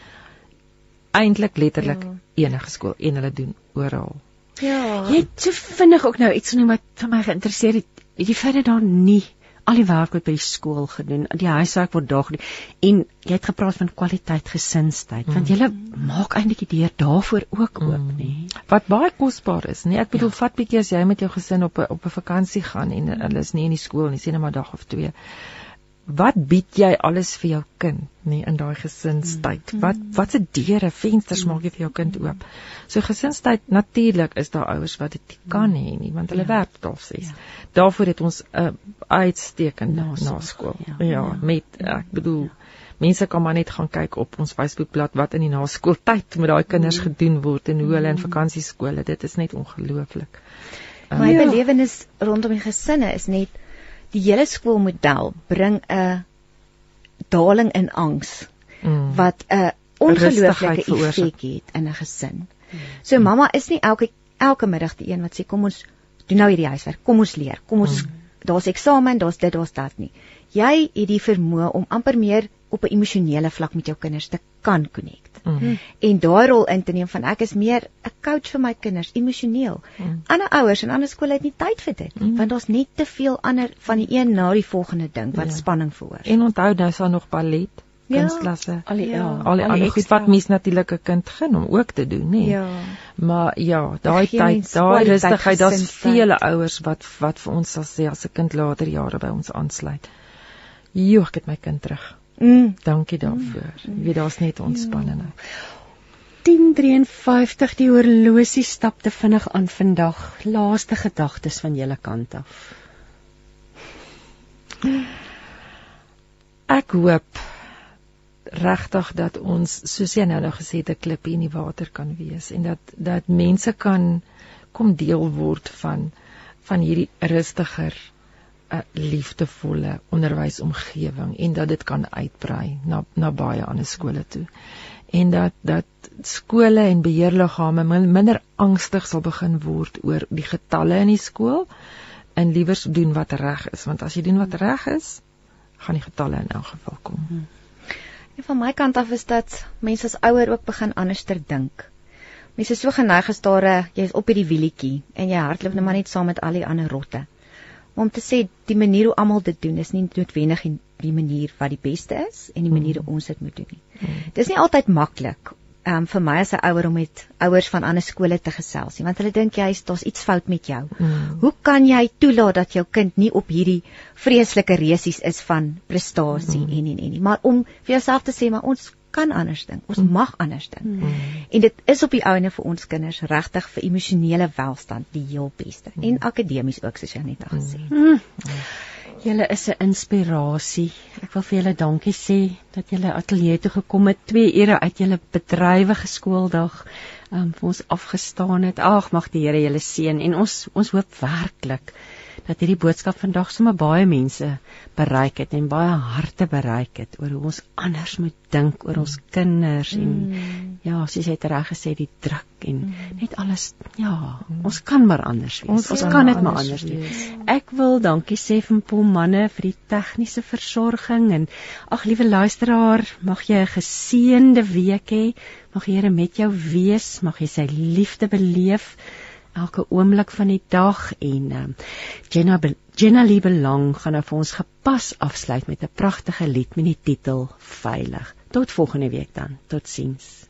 eintlik letterlik ja. enige skool en hulle doen oral. Ja. Jy het so vinnig ook nou iets genoem wat vir my geïnteresseer het. Jy verder dan nie al die werk wat by die skool gedoen, die huiswerk word daar gedoen en jy het gepraat van kwaliteit gesinstyd, mm. want jy maak eintlik die deur daarvoor ook oop, mm. nê. Wat baie kosbaar is, nê. Ek bedoel ja. vat bietjie as jy met jou gesin op 'n op 'n vakansie gaan en hulle is nie in die skool nie, sien net maar dag of twee wat bied jy alles vir jou kind nie in daai gesinstyd? Mm. Wat watse deure, vensters maak jy vir jou kind oop? So gesinstyd natuurlik is daar ouers wat dit kan hê nie want hulle ja. werk tot 6. Ja. Daarvoor het ons 'n uh, uitstekende naskool. Ja. ja, met ek bedoel ja. mense kan maar net gaan kyk op ons Facebookblad wat in die naskooltyd met daai kinders mm. gedoen word en hoe hulle in mm. vakansieskole. Dit is net ongelooflik. My uh, belewenis rondom die gesinne is net die hele skoolmodel bring 'n daling in angs mm. wat 'n ongelooflike effek het in 'n gesin. Mm. So mamma is nie elke elke middag die een wat sê kom ons doen nou hierdie huiswerk, kom ons leer, kom ons mm. daar's eksamen, daar's dit, daar's dat nie. Jy het die vermoë om amper meer op 'n emosionele vlak met jou kinders te kan connect. Mm. En daai rol in te neem van ek is meer 'n coach vir my kinders emosioneel. Mm. Ander ouers en ander skole het nie tyd vir dit nie, Mm. want daar's net te veel ander van die een na die volgende ding wat Ja. spanning veroorsaak. En onthou nou is daar nog ballet, Ja. kunstklasse. Al die Ja. Al die ander goed wat mens natuurlik 'n kind gun om ook te doen, nê. Ja. Maar ja, daai tyd, daai rustigheid, daar's vele ouers wat wat vir ons sal sê as 'n kind later jare by ons aansluit. Jo, ek het my kind terug. Mm. Dankie daarvoor. Jy weet daar's net ontspannende. 10:53 die horlosie stap te vinnig aan vandag. Laaste gedagtes van julle kant af. Ek hoop regtig dat ons soos jy nou nou gesê het 'n klippie in die water kan wees en dat dat mense kan kom deel word van van hierdie rustiger 'n liefdevolle onderwysomgewing en dat dit kan uitbrei na na baie ander skole toe. En dat dat skole en beheerliggame min, minder angstig sal begin word oor die getalle in die skool en liewers doen wat reg is want as jy doen wat reg is, gaan die getalle in elk geval kom. En van my kant af is dat mense as ouer ook begin anderster dink. Mense is so geneig 'n jy's op hierdie wielietjie en jy hardloop net maar net saam met al die ander rotte. Om te sê die manier hoe almal dit doen is nie noodwendig die, die manier wat die beste is en die manier hoe ons dit moet doen nie. Dis nie altyd maklik um, vir my as 'n ouer om met ouers van ander skole te gesels nie, want hulle dink jy's daar's iets fout met jou. Mm. Hoe kan jy toelaat dat jou kind nie op hierdie vreeslike resies is van prestasie mm. en en en nie, maar om vir jouself te sê maar ons kan anders dink. Ons mm. mag anders dink. Mm. En dit is op die ouene vir ons kinders regtig vir emosionele welstand die heel beste mm. en akademies ook soos jy net al gesê het. Mm. Julle is 'n inspirasie. Ek wil vir julle dankie sê dat julle ateljee toe gekom het 2 ure uit julle bedrywige skooldag um, vir ons afgestaan het. Ag, mag die Here julle seën en ons ons hoop werklik dat hierdie boodskap vandag sommer baie mense bereik het en baie harte bereik het oor hoe ons anders moet dink oor ons kinders en Mm. ja, soos jy dit reg gesê die druk en net alles ja, ons kan maar anders wees. Ons, ons kan dit maar anders doen. Ek wil dankie sê vir Paul manne vir die tegniese versorging en ag liewe luisteraar, mag jy 'n geseënde week hê. Mag die Here met jou wees, mag jy sy liefde beleef elke oomblik van die dag en um, Jenna Jenna Liebelang gaan nou vir ons gepas afsluit met 'n pragtige lied met die titel Veilig. Tot volgende week dan. Totsiens.